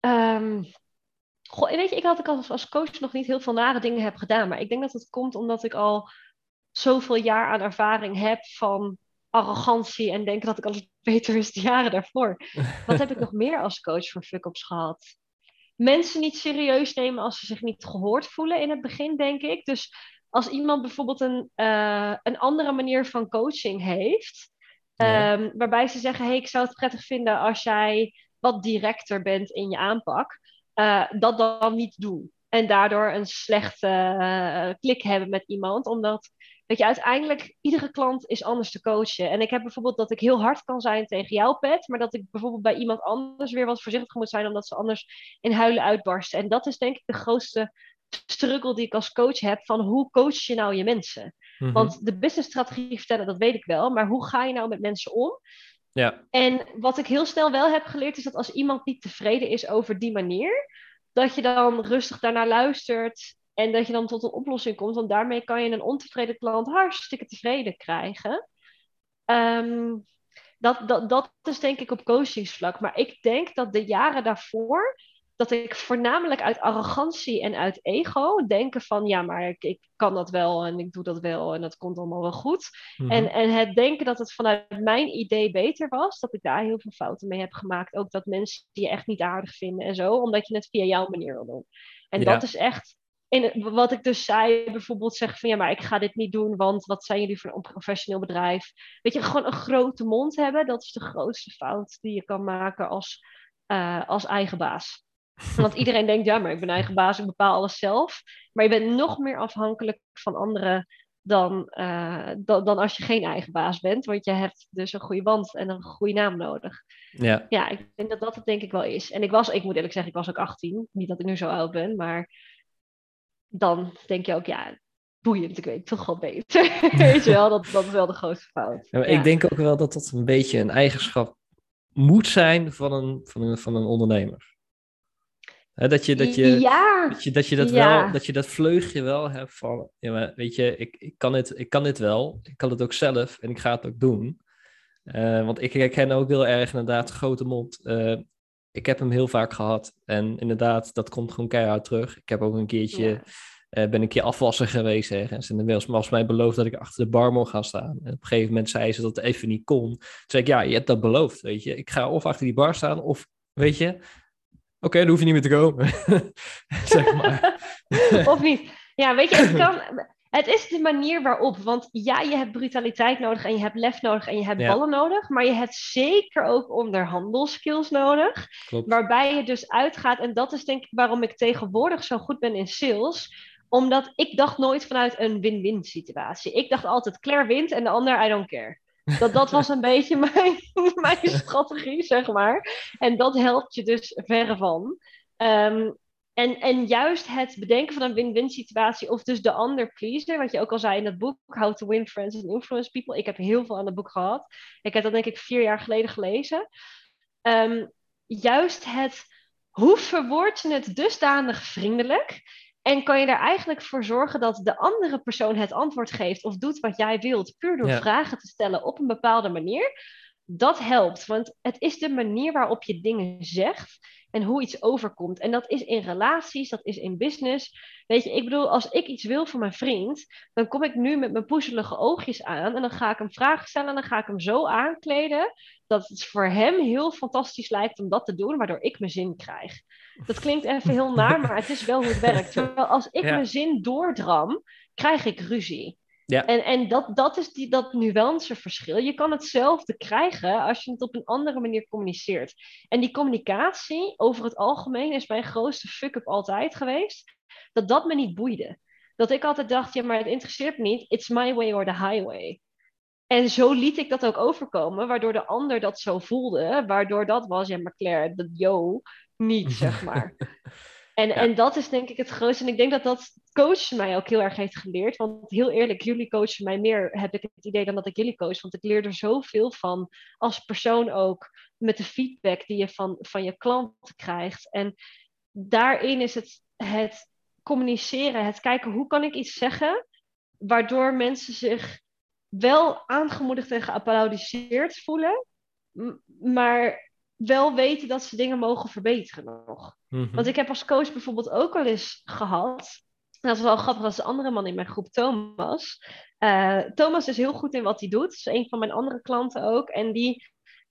Um, goh, weet je, ik had ik als, als coach nog niet heel veel nare dingen heb gedaan. Maar ik denk dat het komt omdat ik al zoveel jaar aan ervaring heb van arrogantie en denken dat ik alles beter wist de jaren daarvoor. Wat heb ik nog meer als coach voor fuck-ups gehad? Mensen niet serieus nemen als ze zich niet gehoord voelen in het begin, denk ik. Dus als iemand bijvoorbeeld een, uh, een andere manier van coaching heeft, ja. um, waarbij ze zeggen: hey, ik zou het prettig vinden als jij wat directer bent in je aanpak, uh, dat dan niet doen. En daardoor een slechte uh, klik hebben met iemand, omdat Weet je, uiteindelijk, iedere klant is anders te coachen. En ik heb bijvoorbeeld dat ik heel hard kan zijn tegen jouw pet, maar dat ik bijvoorbeeld bij iemand anders weer wat voorzichtig moet zijn, omdat ze anders in huilen uitbarsten. En dat is denk ik de grootste struggle die ik als coach heb, van hoe coach je nou je mensen? Mm-hmm. Want de businessstrategie vertellen, dat weet ik wel, maar hoe ga je nou met mensen om? Ja. En wat ik heel snel wel heb geleerd, is dat als iemand niet tevreden is over die manier, dat je dan rustig daarnaar luistert en dat je dan tot een oplossing komt, want daarmee kan je een ontevreden klant hartstikke tevreden krijgen. Um, dat, dat, dat is denk ik op coachingsvlak. Maar ik denk dat de jaren daarvoor, dat ik voornamelijk uit arrogantie en uit ego denken van ja, maar ik, ik kan dat wel en ik doe dat wel en dat komt allemaal wel goed. Mm -hmm. en, en het denken dat het vanuit mijn idee beter was, dat ik daar heel veel fouten mee heb gemaakt. Ook dat mensen je echt niet aardig vinden en zo, omdat je het via jouw manier wil doen. En ja. dat is echt in, wat ik dus zei, bijvoorbeeld zeggen van ja, maar ik ga dit niet doen, want wat zijn jullie voor een professioneel bedrijf? Weet je, gewoon een grote mond hebben, dat is de grootste fout die je kan maken als, uh, als eigen baas. Want iedereen denkt, ja, maar ik ben eigen baas, ik bepaal alles zelf. Maar je bent nog meer afhankelijk van anderen dan, uh, dan, dan, als je geen eigen baas bent. Want je hebt dus een goede band en een goede naam nodig. Ja. ja, ik denk dat dat het denk ik wel is. En ik was, ik moet eerlijk zeggen, ik was ook 18. Niet dat ik nu zo oud ben, maar dan denk je ook, ja, boeiend, ik weet toch wel beter. weet je wel, dat, dat is wel de grootste fout. Ja, ja. Ik denk ook wel dat dat een beetje een eigenschap moet zijn van een, van een, van een ondernemer. He, dat, je, dat, je, ja. dat je dat je dat ja. wel, dat je dat vleugje wel hebt van, ja, maar weet je, ik, ik, kan dit, ik kan dit wel, ik kan het ook zelf en ik ga het ook doen. Uh, want ik herken ook heel erg inderdaad grote mond. Uh, ik heb hem heel vaak gehad. En inderdaad, dat komt gewoon keihard terug. Ik heb ook een keertje, ja. uh, ben een keer afwassen geweest ergens. En dan was mij beloofd dat ik achter de bar mocht gaan staan. En op een gegeven moment zei ze dat het even niet kon. Toen zei ik, ja, je hebt dat beloofd, weet je. Ik ga of achter die bar staan, of, weet je... Oké, okay, dan hoef je niet meer te komen. zeg maar. of niet. Ja, weet je, het kan... Het is de manier waarop, want ja, je hebt brutaliteit nodig en je hebt lef nodig en je hebt ja. ballen nodig, maar je hebt zeker ook onderhandelskills nodig, Klopt. waarbij je dus uitgaat, en dat is denk ik waarom ik tegenwoordig zo goed ben in sales, omdat ik dacht nooit vanuit een win-win situatie. Ik dacht altijd, Claire wint en de ander, I don't care. Dat, dat was een beetje mijn, mijn strategie, zeg maar. En dat helpt je dus verre van. Um, en, en juist het bedenken van een win-win situatie, of dus de ander pleaser, wat je ook al zei in het boek, How to Win Friends and Influence People. Ik heb heel veel aan het boek gehad. Ik heb dat denk ik vier jaar geleden gelezen. Um, juist het, hoe verwoord je het dusdanig vriendelijk, En kan je er eigenlijk voor zorgen dat de andere persoon het antwoord geeft of doet wat jij wilt, puur door vragen te stellen op een bepaalde manier. Dat helpt, want het is de manier waarop je dingen zegt en hoe iets overkomt. En dat is in relaties, dat is in business. Weet je, ik bedoel, als ik iets wil van mijn vriend, dan kom ik nu met mijn poezelige oogjes aan en dan ga ik hem vragen stellen en dan ga ik hem zo aankleden dat het voor hem heel fantastisch lijkt om dat te doen, waardoor ik mijn zin krijg. Dat klinkt even heel naar, maar het is wel hoe het werkt. Terwijl als ik mijn zin doordram, krijg ik ruzie. Ja. En, en dat, dat is die, dat nuanceverschil. Je kan hetzelfde krijgen als je het op een andere manier communiceert. En die communicatie over het algemeen is mijn grootste fuck-up altijd geweest. Dat dat me niet boeide. Dat ik altijd dacht, ja, maar het interesseert me niet. It's my way or the highway. En zo liet ik dat ook overkomen, waardoor de ander dat zo voelde. Waardoor dat was, ja, maar Claire, dat yo, niet, zeg maar. En, en dat is denk ik het grootste. En ik denk dat dat coachen mij ook heel erg heeft geleerd. Want heel eerlijk, jullie coachen mij meer, heb ik het idee, dan dat ik jullie coach. Want ik leer er zoveel van als persoon ook. Met de feedback die je van, van je klanten krijgt. En daarin is het, het communiceren, het kijken hoe kan ik iets zeggen. Waardoor mensen zich wel aangemoedigd en geapplaudiseerd voelen. Maar wel weten dat ze dingen mogen verbeteren nog. Mhm. Want ik heb als coach bijvoorbeeld ook al eens gehad. Dat is wel grappig, als de andere man in mijn groep, Thomas. Uh, Thomas is heel goed in wat hij doet. Is een van mijn andere klanten ook. En die,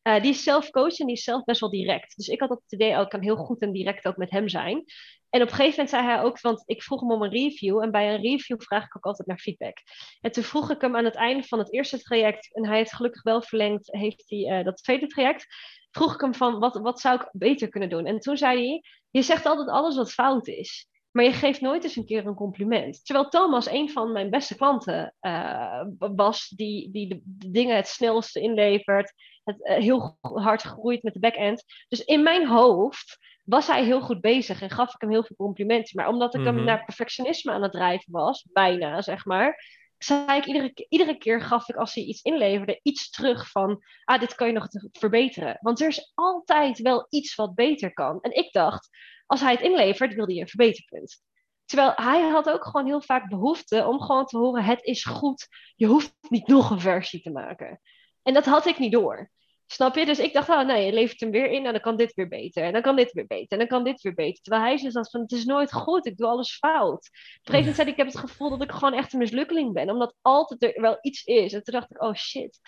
uh, die is zelf coach en die is zelf best wel direct. Dus ik had het idee, oh, ik kan heel goed en direct ook met hem zijn. En op een gegeven moment zei hij ook, want ik vroeg hem om een review. En bij een review vraag ik ook altijd naar feedback. En toen vroeg ik hem aan het einde van het eerste traject, en hij heeft gelukkig wel verlengd, heeft hij uh, dat tweede traject vroeg ik hem van, wat, wat zou ik beter kunnen doen? En toen zei hij, je zegt altijd alles wat fout is. Maar je geeft nooit eens een keer een compliment. Terwijl Thomas een van mijn beste klanten uh, was, die, die de, dingen het snelste inlevert, het uh, heel hard groeit met de back-end. Dus in mijn hoofd was hij heel goed bezig en gaf ik hem heel veel complimenten. Maar omdat ik hem mhm. naar perfectionisme aan het drijven was, bijna zeg maar, zei ik iedere, iedere keer gaf ik als hij iets inleverde iets terug van, ah, dit kan je nog verbeteren. Want er is altijd wel iets wat beter kan. En ik dacht, als hij het inlevert, wil hij een verbeterpunt. Terwijl hij had ook gewoon heel vaak behoefte om gewoon te horen, het is goed, je hoeft niet nog een versie te maken. En dat had ik niet door. Snap je? Dus ik dacht, oh nee, je levert hem weer in en dan kan dit weer beter. En dan kan dit weer beter. En dan kan dit weer beter. Terwijl hij dus van, het is nooit goed. Ik doe alles fout. Op een gegeven moment zei ik, heb het gevoel dat ik gewoon echt een mislukkeling ben. Omdat altijd er wel iets is. En toen dacht ik, oh shit.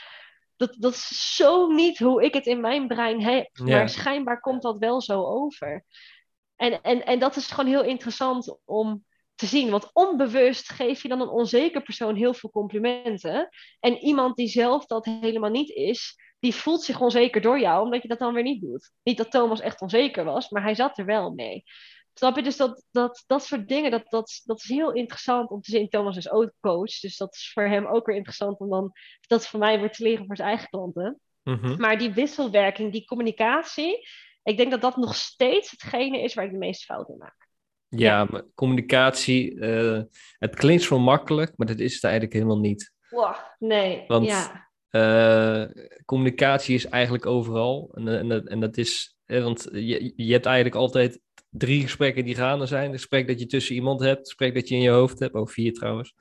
Dat, dat is zo niet hoe ik het in mijn brein heb. Maar schijnbaar komt dat wel zo over. En, en, en dat is gewoon heel interessant om te zien. Want onbewust geef je dan een onzeker persoon heel veel complimenten. En iemand die zelf dat helemaal niet is, die voelt zich onzeker door jou, omdat je dat dan weer niet doet. Niet dat Thomas echt onzeker was, maar hij zat er wel mee. Snap je? Dus dat, dat, dat soort dingen, dat, dat, dat is heel interessant om te zien. Thomas is ook coach, dus dat is voor hem ook weer interessant om dan dat voor mij weer te leren voor zijn eigen klanten. Mhm. Maar die wisselwerking, die communicatie, ik denk dat dat nog steeds hetgene is waar ik de meeste fouten in maak. Ja, Maar communicatie, uh, het klinkt zo makkelijk, maar dat is het eigenlijk helemaal niet. Wow, nee, Want ja. Uh, communicatie is eigenlijk overal. En, en, dat, en dat is, want je, je hebt eigenlijk altijd drie gesprekken die gaande zijn. Het gesprek dat je tussen iemand hebt, het gesprek dat je in je hoofd hebt, ook vier trouwens.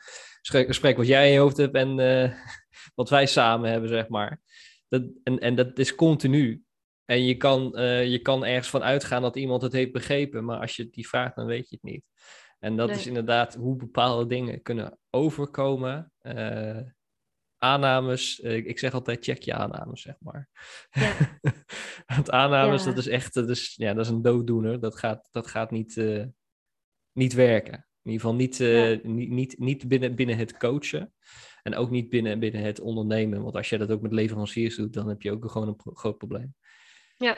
Het gesprek wat jij in je hoofd hebt en uh, wat wij samen hebben, zeg maar. Dat, en, en dat is continu. En je kan, uh, je kan ergens van uitgaan dat iemand het heeft begrepen, maar als je die vraagt, dan weet je het niet. En dat is inderdaad hoe bepaalde dingen kunnen overkomen aannames, eh, ik zeg altijd check je aannames, zeg maar. Ja. Want aannames, dat is echt, dat is, ja, dat is een dooddoener. Dat gaat, dat gaat niet, uh, niet werken. In ieder geval niet, uh, niet, niet, niet binnen, binnen het coachen. En ook niet binnen, binnen het ondernemen. Want als je dat ook met leveranciers doet, dan heb je ook gewoon een pro groot probleem. Ja,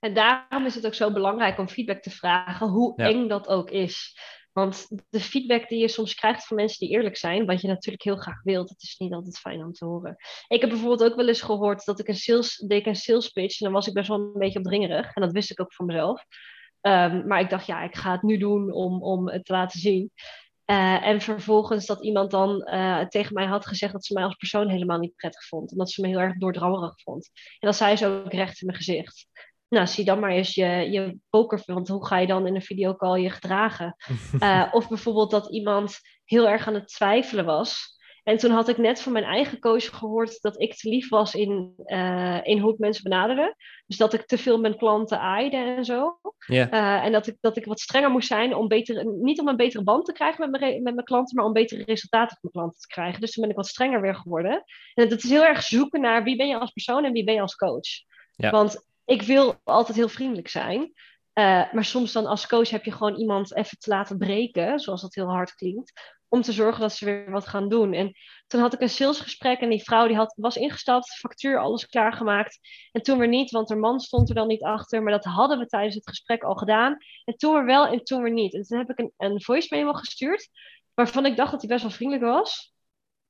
en daarom is het ook zo belangrijk om feedback te vragen, hoe eng dat ook is. Want de feedback die je soms krijgt van mensen die eerlijk zijn, wat je natuurlijk heel graag wilt, dat is niet altijd fijn om te horen. Ik heb bijvoorbeeld ook wel eens gehoord dat ik een sales, deed een sales pitch en dan was ik best wel een beetje opdringerig. En dat wist ik ook van mezelf. Um, maar ik dacht, ja, ik ga het nu doen om, om het te laten zien. Uh, en vervolgens dat iemand dan uh, tegen mij had gezegd dat ze mij als persoon helemaal niet prettig vond. En dat ze me heel erg doordrammerig vond. En dat zei ze ook recht in mijn gezicht. Nou, zie dan maar eens je, je poker, want hoe ga je dan in een videocall je gedragen? Uh, of bijvoorbeeld dat iemand heel erg aan het twijfelen was. En toen had ik net van mijn eigen coach gehoord dat ik te lief was in, uh, in hoe ik mensen benaderde. Dus dat ik te veel mijn klanten aaide en zo. Yeah. Uh, en dat ik, dat ik wat strenger moest zijn om beter, niet om een betere band te krijgen met mijn, met mijn klanten, maar om betere resultaten met mijn klanten te krijgen. Dus toen ben ik wat strenger weer geworden. En dat is heel erg zoeken naar wie ben je als persoon en wie ben je als coach. Ja. Want ik wil altijd heel vriendelijk zijn. Uh, maar soms dan als coach heb je gewoon iemand even te laten breken, zoals dat heel hard klinkt om te zorgen dat ze weer wat gaan doen. En toen had ik een salesgesprek en die vrouw die had, was ingestapt, factuur, alles klaargemaakt. En toen weer niet, want haar man stond er dan niet achter. Maar dat hadden we tijdens het gesprek al gedaan. En toen weer wel en toen weer niet. En toen heb ik een, een voice memo gestuurd, waarvan ik dacht dat hij best wel vriendelijk was.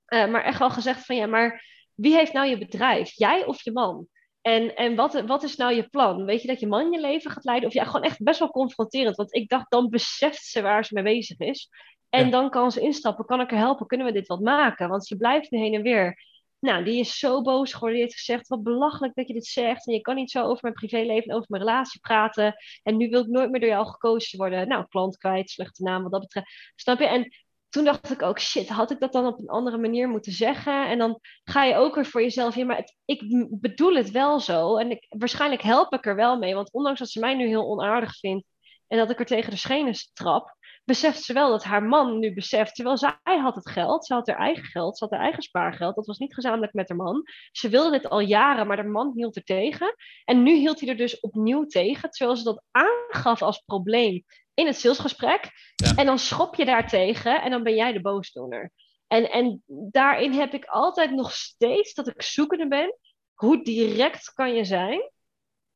Uh, maar echt wel gezegd van ja, maar wie heeft nou je bedrijf? Jij of je man? En, en wat, wat is nou je plan? Weet je dat je man je leven gaat leiden? Of ja, gewoon echt best wel confronterend. Want ik dacht, dan beseft ze waar ze mee bezig is. En ja. dan kan ze instappen, kan ik er helpen, kunnen we dit wat maken? Want ze blijft nu heen en weer. Nou, die is zo boos geworden. Die heeft gezegd, wat belachelijk dat je dit zegt. En je kan niet zo over mijn privéleven en over mijn relatie praten. En nu wil ik nooit meer door jou gekozen worden. Nou, klant kwijt, slechte naam wat dat betreft. Snap je? En toen dacht ik ook, shit, had ik dat dan op een andere manier moeten zeggen? En dan ga je ook weer voor jezelf, ja, maar ik bedoel het wel zo. En ik, waarschijnlijk help ik er wel mee. Want ondanks dat ze mij nu heel onaardig vindt en dat ik er tegen de schenen trap, beseft ze wel dat haar man nu beseft, terwijl zij had het geld, ze had haar eigen geld, ze had haar eigen spaargeld, dat was niet gezamenlijk met haar man. Ze wilde dit al jaren, maar haar man hield er tegen. En nu hield hij er dus opnieuw tegen, terwijl ze dat aangaf als probleem in het salesgesprek. Ja. En dan schop je daar tegen en dan ben jij de boosdoener. En, en daarin heb ik altijd nog steeds dat ik zoekende ben. Hoe direct kan je zijn?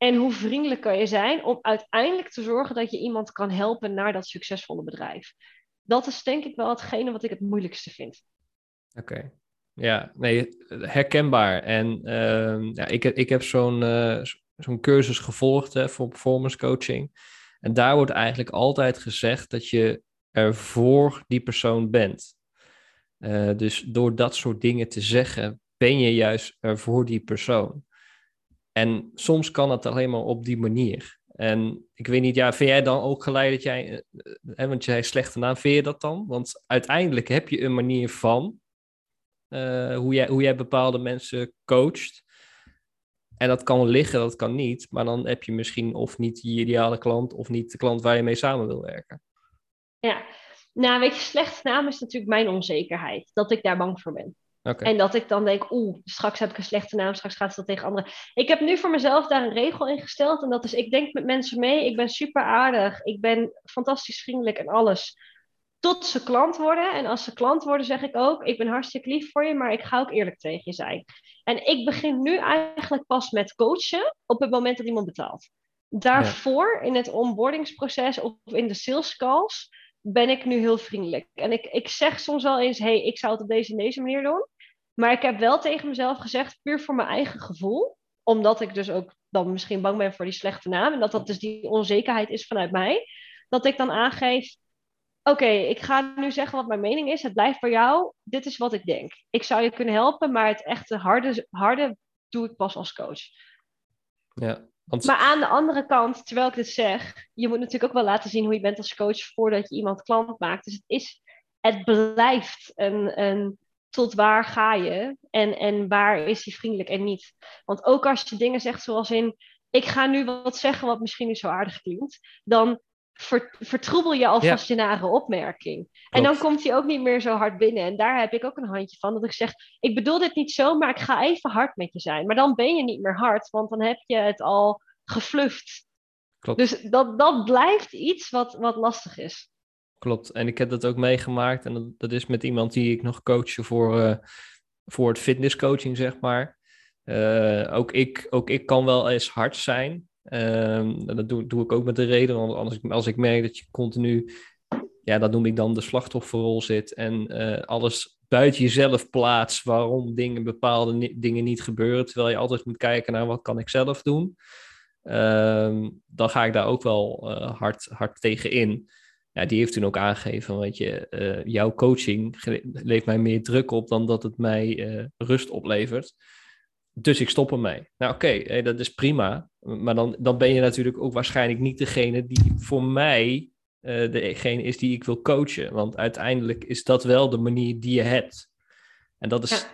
En hoe vriendelijk kan je zijn om uiteindelijk te zorgen dat je iemand kan helpen naar dat succesvolle bedrijf? Dat is denk ik wel hetgene wat ik het moeilijkste vind. Oké. Ja, nee, herkenbaar. En uh, ja, ik, ik heb zo'n uh, zo'n cursus gevolgd hè, voor performance coaching. En daar wordt eigenlijk altijd gezegd dat je er voor die persoon bent. Uh, dus door dat soort dingen te zeggen, ben je juist er voor die persoon. En soms kan het alleen maar op die manier. En ik weet niet, ja, vind jij dan ook gelijk dat jij, hè, want jij slechte naam, vind je dat dan? Want uiteindelijk heb je een manier van uh, hoe, jij, hoe jij bepaalde mensen coacht. En dat kan liggen, dat kan niet. Maar dan heb je misschien of niet je ideale klant of niet de klant waar je mee samen wil werken. Ja, nou weet je, slechte naam is natuurlijk mijn onzekerheid. Dat ik daar bang voor ben. Okay. En dat ik dan denk, oeh, straks heb ik een slechte naam, straks gaat het dat tegen anderen. Ik heb nu voor mezelf daar een regel in gesteld. En dat is, ik denk met mensen mee, ik ben super aardig, ik ben fantastisch vriendelijk en alles. Tot ze klant worden. En als ze klant worden, zeg ik ook, ik ben hartstikke lief voor je, maar ik ga ook eerlijk tegen je zijn. En ik begin nu eigenlijk pas met coachen op het moment dat iemand betaalt. Daarvoor, ja. in het onboardingsproces of in de sales calls, ben ik nu heel vriendelijk. En ik, ik zeg soms wel eens, hey, ik zou het op deze en deze manier doen. Maar ik heb wel tegen mezelf gezegd, puur voor mijn eigen gevoel. Omdat ik dus ook dan misschien bang ben voor die slechte naam. En dat dat dus die onzekerheid is vanuit mij. Dat ik dan aangeef, oké, okay, ik ga nu zeggen wat mijn mening is. Het blijft voor jou. Dit is wat ik denk. Ik zou je kunnen helpen, maar het echte harde, harde doe ik pas als coach. Ja, want... Maar aan de andere kant, terwijl ik dit zeg, je moet natuurlijk ook wel laten zien hoe je bent als coach voordat je iemand klant maakt. Dus het, is, het blijft een, een tot waar ga je en, en waar is hij vriendelijk en niet. Want ook als je dingen zegt zoals in, ik ga nu wat zeggen wat misschien niet zo aardig klinkt, dan ver, vertroebel je alvast ja. je nare opmerking. Klopt. En dan komt hij ook niet meer zo hard binnen. En daar heb ik ook een handje van. Dat ik zeg, ik bedoel dit niet zo, maar ik ga even hard met je zijn. Maar dan ben je niet meer hard, want dan heb je het al gefluft. Klopt. Dus dat, dat blijft iets wat, wat lastig is. Klopt. En ik heb dat ook meegemaakt. En dat, dat is met iemand die ik nog coach voor, uh, voor het fitnesscoaching, zeg maar. Uh, ook, ik, ook ik kan wel eens hard zijn. Um, dat doe, doe, ik ook met de reden, want als ik, als ik merk dat je continu, ja, dat noem ik dan de slachtofferrol zit en uh, alles buiten jezelf plaatst waarom dingen, bepaalde dingen niet gebeuren, terwijl je altijd moet kijken naar wat kan ik zelf doen, um, dan ga ik daar ook wel hard, hard tegen in. Ja, die heeft toen ook aangegeven, weet je, uh, jouw coaching levert mij meer druk op dan dat het mij rust oplevert. dus ik stop ermee. Nou oké, dat is prima. Maar dan, dan ben je natuurlijk ook waarschijnlijk niet degene die voor mij uh, degene is die ik wil coachen. Want uiteindelijk is dat wel de manier die je hebt. En dat is,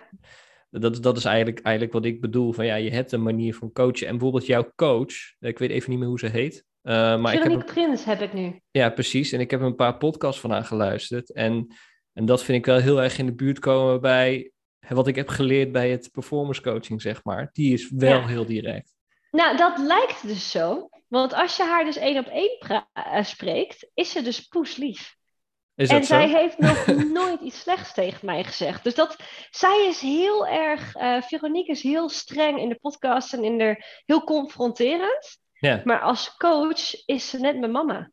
dat, dat is eigenlijk, eigenlijk wat ik bedoel. Van ja, je hebt een manier van coachen. En bijvoorbeeld jouw coach, ik weet even niet meer hoe ze heet. Uh, maar ik heb Prins heb ik nu. Ja, precies. En ik heb een paar podcasts van haar geluisterd. En, en dat vind ik wel heel erg in de buurt komen bij wat ik heb geleerd bij het performance coaching, zeg maar. Die is wel heel direct. Nou, dat lijkt dus zo. Want als je haar dus één op één uh, spreekt, is ze dus poeslief. Is en zij heeft nog nooit iets slechts tegen mij gezegd. Dus dat, zij is heel erg, uh, Veronique is heel streng in de podcast en in de, heel confronterend. Ja. Maar als coach is ze net mijn mama.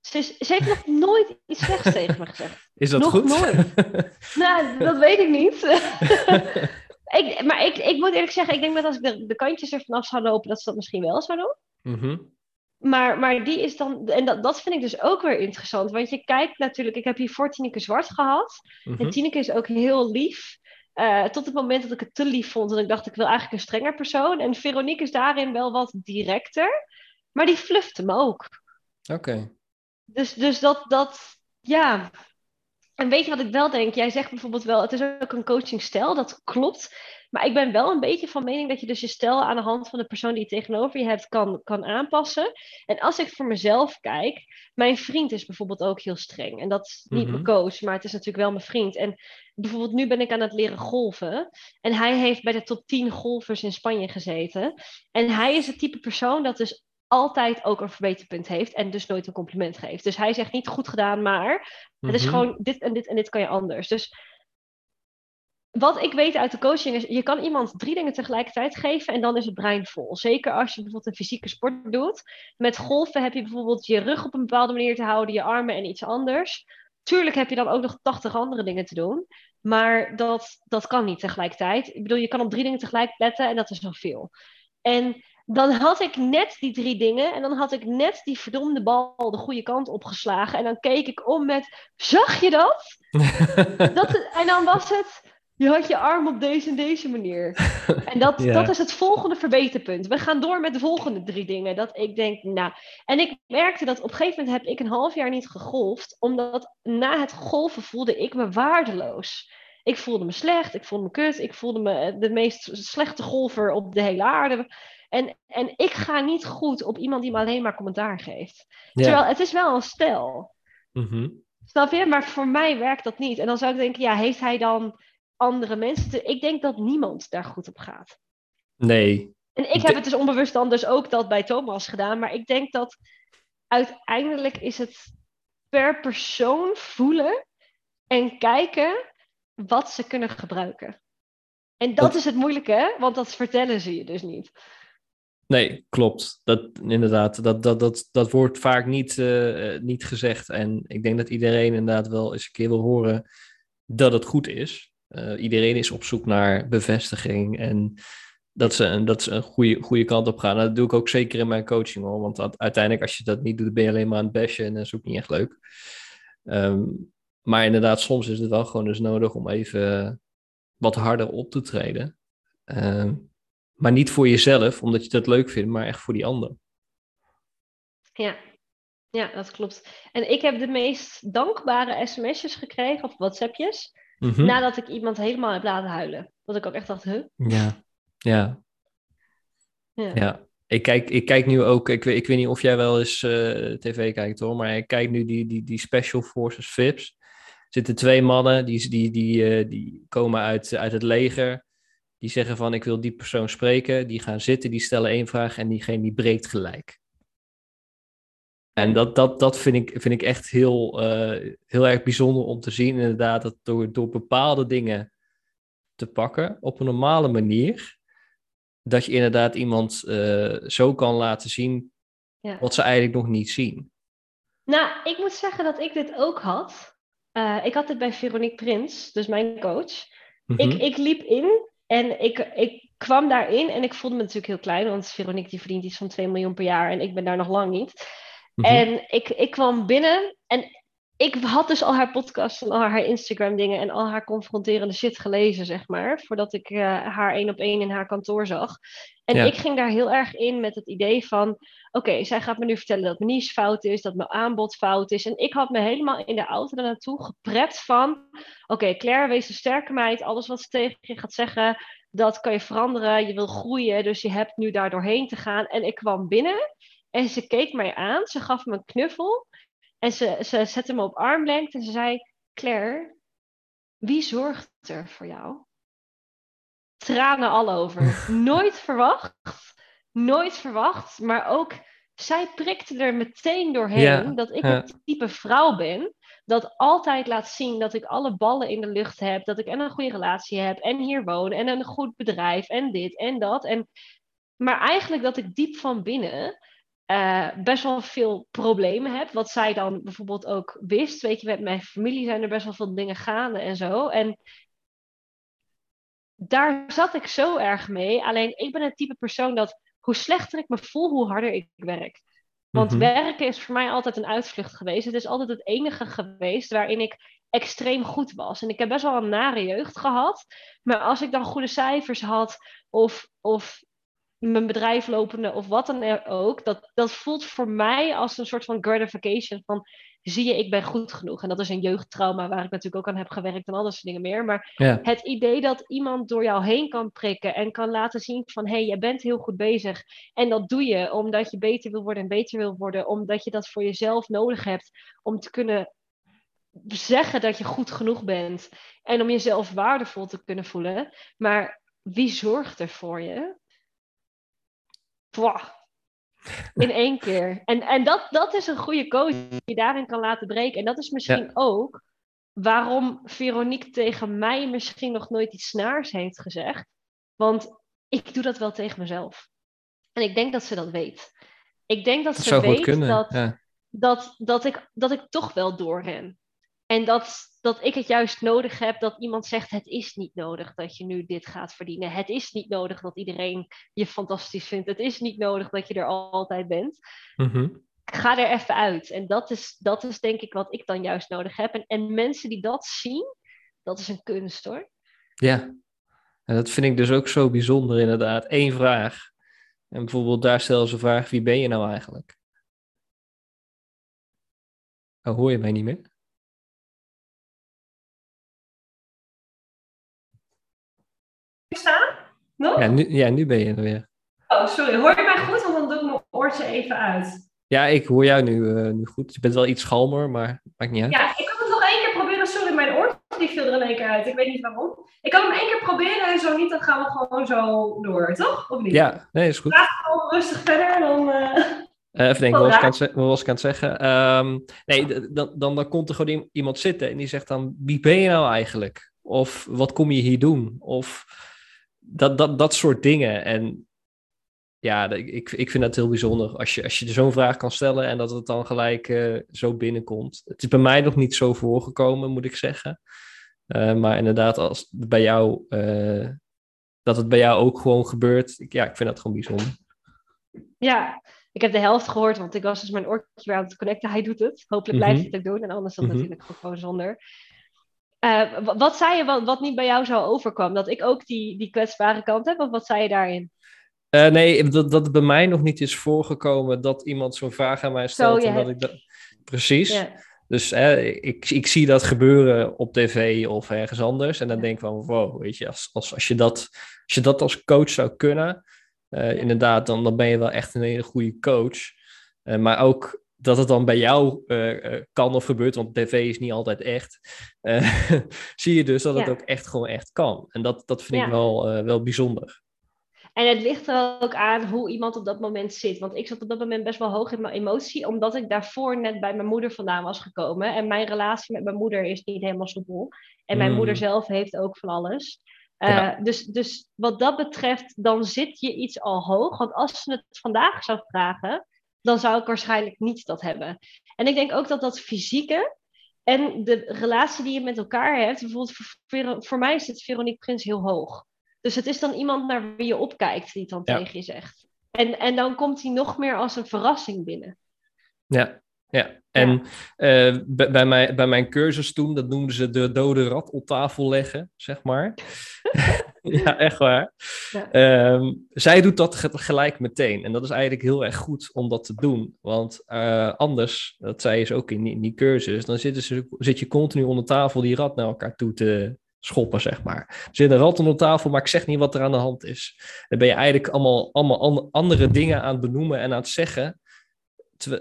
Ze, ze heeft nog nooit iets slechts tegen me gezegd. Is dat nog goed? nooit. nou, dat weet ik niet. ik, maar ik, ik moet eerlijk zeggen, ik denk dat als ik de, de kantjes er vanaf zou lopen, dat ze dat misschien wel zou doen. Mm maar, maar die is dan, en dat, dat vind ik dus ook weer interessant. Want je kijkt natuurlijk, ik heb hier voor Tineke Zwart gehad. En mhm. Tineke is ook heel lief. Uh, tot het moment dat ik het te lief vond. En ik dacht, ik wil eigenlijk een strenger persoon. En Veronique is daarin wel wat directer. Maar die fluft hem ook. Oké. Dus, dus dat, dat, ja. En weet je wat ik wel denk? Jij zegt bijvoorbeeld wel, het is ook een coachingstijl. Dat klopt. Maar ik ben wel een beetje van mening dat je dus je stijl aan de hand van de persoon die je tegenover je hebt kan, kan aanpassen. En als ik voor mezelf kijk, mijn vriend is bijvoorbeeld ook heel streng. En dat is niet mijn mhm. coach, maar het is natuurlijk wel mijn vriend. En bijvoorbeeld nu ben ik aan het leren golven. En hij heeft bij de top 10 golfers in Spanje gezeten. En hij is het type persoon dat dus altijd ook een verbeterpunt heeft en dus nooit een compliment geeft. Dus hij zegt niet goed gedaan, maar het is mhm. gewoon dit en dit en dit kan je anders. Dus wat ik weet uit de coaching is, je kan iemand drie dingen tegelijkertijd geven en dan is het brein vol. Zeker als je bijvoorbeeld een fysieke sport doet. Met golven heb je bijvoorbeeld je rug op een bepaalde manier te houden, je armen en iets anders. Tuurlijk heb je dan ook nog 80 andere dingen te doen. Maar dat, dat kan niet tegelijkertijd. Ik bedoel, je kan op drie dingen tegelijk letten en dat is nog veel. En dan had ik net die drie dingen en dan had ik net die verdomde bal de goede kant opgeslagen. En dan keek ik om met, zag je dat? dat en dan was het, je had je arm op deze en deze manier. En dat, dat is het volgende verbeterpunt. We gaan door met de volgende drie dingen. Dat ik denk, nou. En ik merkte dat op een gegeven moment heb ik een half jaar niet gegolfd. Omdat na het golven voelde ik me waardeloos. Ik voelde me slecht, ik voelde me kut, ik voelde me de meest slechte golfer op de hele aarde. En, en ik ga niet goed op iemand die me alleen maar commentaar geeft. Terwijl het is wel een stijl. Mm Snap je? Maar voor mij werkt dat niet. En dan zou ik denken, ja, heeft hij dan andere mensen. Ik denk dat niemand daar goed op gaat. Nee. En ik heb het dus onbewust dan dus ook dat bij Thomas gedaan. Maar ik denk dat uiteindelijk is het per persoon voelen en kijken wat ze kunnen gebruiken. En dat, is het moeilijke, hè? want dat vertellen ze je dus niet. Nee, klopt. Dat, inderdaad, dat, dat, dat, dat wordt vaak niet, uh, niet gezegd. En ik denk dat iedereen inderdaad wel eens een keer wil horen dat het goed is. Uh, iedereen is op zoek naar bevestiging en dat ze, dat ze een goede, goede kant op gaan. Dat doe ik ook zeker in mijn coaching hoor. Want dat, uiteindelijk, als je dat niet doet, ben je alleen maar aan het bashen en dat is ook niet echt leuk. Um, maar inderdaad, soms is het wel gewoon dus nodig om even wat harder op te treden. Um, maar niet voor jezelf, omdat je dat leuk vindt, maar echt voor die ander. Ja, ja dat klopt. En ik heb de meest dankbare sms'jes gekregen, of WhatsAppjes, Mhm. Nadat ik iemand helemaal heb laten huilen. Dat ik ook echt dacht, huh? Ja, ja. Ja. ja. Ik, kijk, ik kijk nu ook, ik weet, ik weet niet of jij wel eens uh, tv kijkt hoor, maar ik kijk nu die, die, die Special Forces VIPs. Er zitten twee mannen, die, die, die, uh, die komen uit, uit het leger. Die zeggen van, ik wil die persoon spreken. Die gaan zitten, die stellen één vraag en diegene die breekt gelijk. En dat, dat, dat vind, ik, vind ik echt heel, uh, heel erg bijzonder om te zien. Inderdaad, dat door, door bepaalde dingen te pakken op een normale manier, dat je inderdaad iemand uh, zo kan laten zien ja. wat ze eigenlijk nog niet zien. Nou, ik moet zeggen dat ik dit ook had. Uh, ik had dit bij Veronique Prins, dus mijn coach. ik, mhm. ik liep in en ik, ik kwam daarin en ik voelde me natuurlijk heel klein, want Veronique die verdient iets van 2 miljoen per jaar en ik ben daar nog lang niet. Mhm. En ik, ik kwam binnen en ik had dus al haar podcast en al haar Instagram dingen en al haar confronterende shit gelezen, zeg maar. Voordat ik uh, haar één op één in haar kantoor zag. En ik ging daar heel erg in met het idee van... Oké, zij gaat me nu vertellen dat mijn niche fout is, dat mijn aanbod fout is. En ik had me helemaal in de auto naartoe gepret van... Oké, Claire, wees een sterke meid. Alles wat ze tegen je gaat zeggen, dat kan je veranderen. Je wil groeien, dus je hebt nu daar doorheen te gaan. En ik kwam binnen en ze keek mij aan. Ze gaf me een knuffel. En ze, ze zette me op armlengte en ze zei: Claire, wie zorgt er voor jou? Tranen al over. nooit verwacht. Nooit verwacht. Maar ook zij prikte er meteen doorheen dat ik het type vrouw ben dat altijd laat zien dat ik alle ballen in de lucht heb, dat ik en een goede relatie heb en hier woon en een goed bedrijf en dit en dat. En, maar eigenlijk dat ik diep van binnen uh, best wel veel problemen heb. Wat zij dan bijvoorbeeld ook wist. Weet je, met mijn familie zijn er best wel veel dingen gaande en zo. En daar zat ik zo erg mee. Alleen ik ben het type persoon dat hoe slechter ik me voel, hoe harder ik werk. Want mhm. werken is voor mij altijd een uitvlucht geweest. Het is altijd het enige geweest waarin ik extreem goed was. En ik heb best wel een nare jeugd gehad. Maar als ik dan goede cijfers had of, of mijn bedrijf lopende of wat dan ook, dat, dat voelt voor mij als een soort van gratification van zie je, ik ben goed genoeg. En dat is een jeugdtrauma waar ik natuurlijk ook aan heb gewerkt en al dat soort dingen meer. Maar het idee dat iemand door jou heen kan prikken en kan laten zien van hé, hey, jij bent heel goed bezig. En dat doe je omdat je beter wil worden en beter wil worden, omdat je dat voor jezelf nodig hebt om te kunnen zeggen dat je goed genoeg bent en om jezelf waardevol te kunnen voelen. Maar wie zorgt er voor je? In één keer. En, en dat, dat is een goede coach die je daarin kan laten breken. En dat is misschien ook waarom Veronique tegen mij misschien nog nooit iets snaars heeft gezegd. Want ik doe dat wel tegen mezelf. En ik denk dat ze dat weet. Ik denk dat, ze weet dat, dat, dat, ik, dat ik toch wel doorren. En dat, dat ik het juist nodig heb dat iemand zegt: Het is niet nodig dat je nu dit gaat verdienen. Het is niet nodig dat iedereen je fantastisch vindt. Het is niet nodig dat je er altijd bent. Mm Ga er even uit. En dat is, dat is denk ik wat ik dan juist nodig heb. En, en mensen die dat zien, dat is een kunst hoor. Ja, en dat vind ik dus ook zo bijzonder inderdaad. Eén vraag. En bijvoorbeeld daar stel ze vraag: Wie ben je nou eigenlijk? Oh, hoor je mij niet meer? Nog? Ja nu, ja, nu ben je er weer. Oh, sorry. Hoor je mij goed? Want dan doe ik mijn oortje even uit. Ja, ik hoor jou nu, uh, nu goed. Je bent wel iets schalmer, maar maakt niet uit. Ja, ik kan het nog één keer proberen. Sorry, mijn oortje die viel er in één keer uit. Ik weet niet waarom. Ik kan hem één keer proberen en zo niet, dan gaan we gewoon zo door, toch? Of niet? Ja, nee, is goed. Laat gewoon rustig verder, dan... Uh... Uh, even denken, wat was, ik aan het zeggen? Um, nee, dan, dan, dan komt er gewoon iemand zitten en die zegt dan: Wie ben je nou eigenlijk? Of wat kom je hier doen? Of dat, dat, dat soort dingen. En ja, ik, ik vind dat heel bijzonder als je, als je zo'n vraag kan stellen en dat het dan gelijk uh, zo binnenkomt. Het is bij mij nog niet zo voorgekomen, moet ik zeggen. Uh, maar inderdaad, als bij jou, uh, dat het bij jou ook gewoon gebeurt, ik, ja, ik vind dat gewoon bijzonder. Ja, ik heb de helft gehoord, want ik was dus mijn oortje weer aan het connecten. Hij doet het. Hopelijk blijft hij het ook doen en anders dan mm natuurlijk gewoon zonder. Uh, wat zei je wat, wat niet bij jou zou overkomen? Dat ik ook die, die kwetsbare kant heb? Of wat zei je daarin? Uh, nee, dat, dat het bij mij nog niet is voorgekomen dat iemand zo'n vraag aan mij stelt. en dat ik dat... Precies. Dus ik, ik zie dat gebeuren op tv of ergens anders. En dan denk ik van, wow, weet je, als, als, als, je, dat, als je dat als coach zou kunnen, uh, inderdaad, dan, dan ben je wel echt een hele goede coach. maar ook dat het dan bij jou uh, kan of gebeurt, want tv is niet altijd echt, uh, zie je dus dat het ook echt gewoon echt kan. En dat, dat vind ik wel, wel bijzonder. En het ligt er ook aan hoe iemand op dat moment zit. Want ik zat op dat moment best wel hoog in mijn emotie, omdat ik daarvoor net bij mijn moeder vandaan was gekomen. En mijn relatie met mijn moeder is niet helemaal soepel. En mijn moeder mm. zelf heeft ook van alles. dus, dus wat dat betreft, dan zit je iets al hoog. Want als ze het vandaag zou vragen, dan zou ik waarschijnlijk niet dat hebben. En ik denk ook dat dat fysieke en de relatie die je met elkaar hebt, bijvoorbeeld voor, voor mij is het Veronique Prins heel hoog. Dus het is dan iemand naar wie je opkijkt die het dan tegen je zegt. En, en dan komt hij nog meer als een verrassing binnen. Ja, Ja, en eh, bij, mijn, bij mijn cursus toen, dat noemden ze de dode rat op tafel leggen, zeg maar. ja, echt waar. Ja. Ehm, zij doet dat gelijk meteen. En dat is eigenlijk heel erg goed om dat te doen. Want uh, anders, dat zei ze ook in die, in die cursus, dan zitten ze, zit je continu onder tafel die rat naar elkaar toe te schoppen, zeg maar. Er zit een rat onder tafel, maar ik zeg niet wat er aan de hand is. Dan ben je eigenlijk allemaal, allemaal andere dingen aan het benoemen en aan het zeggen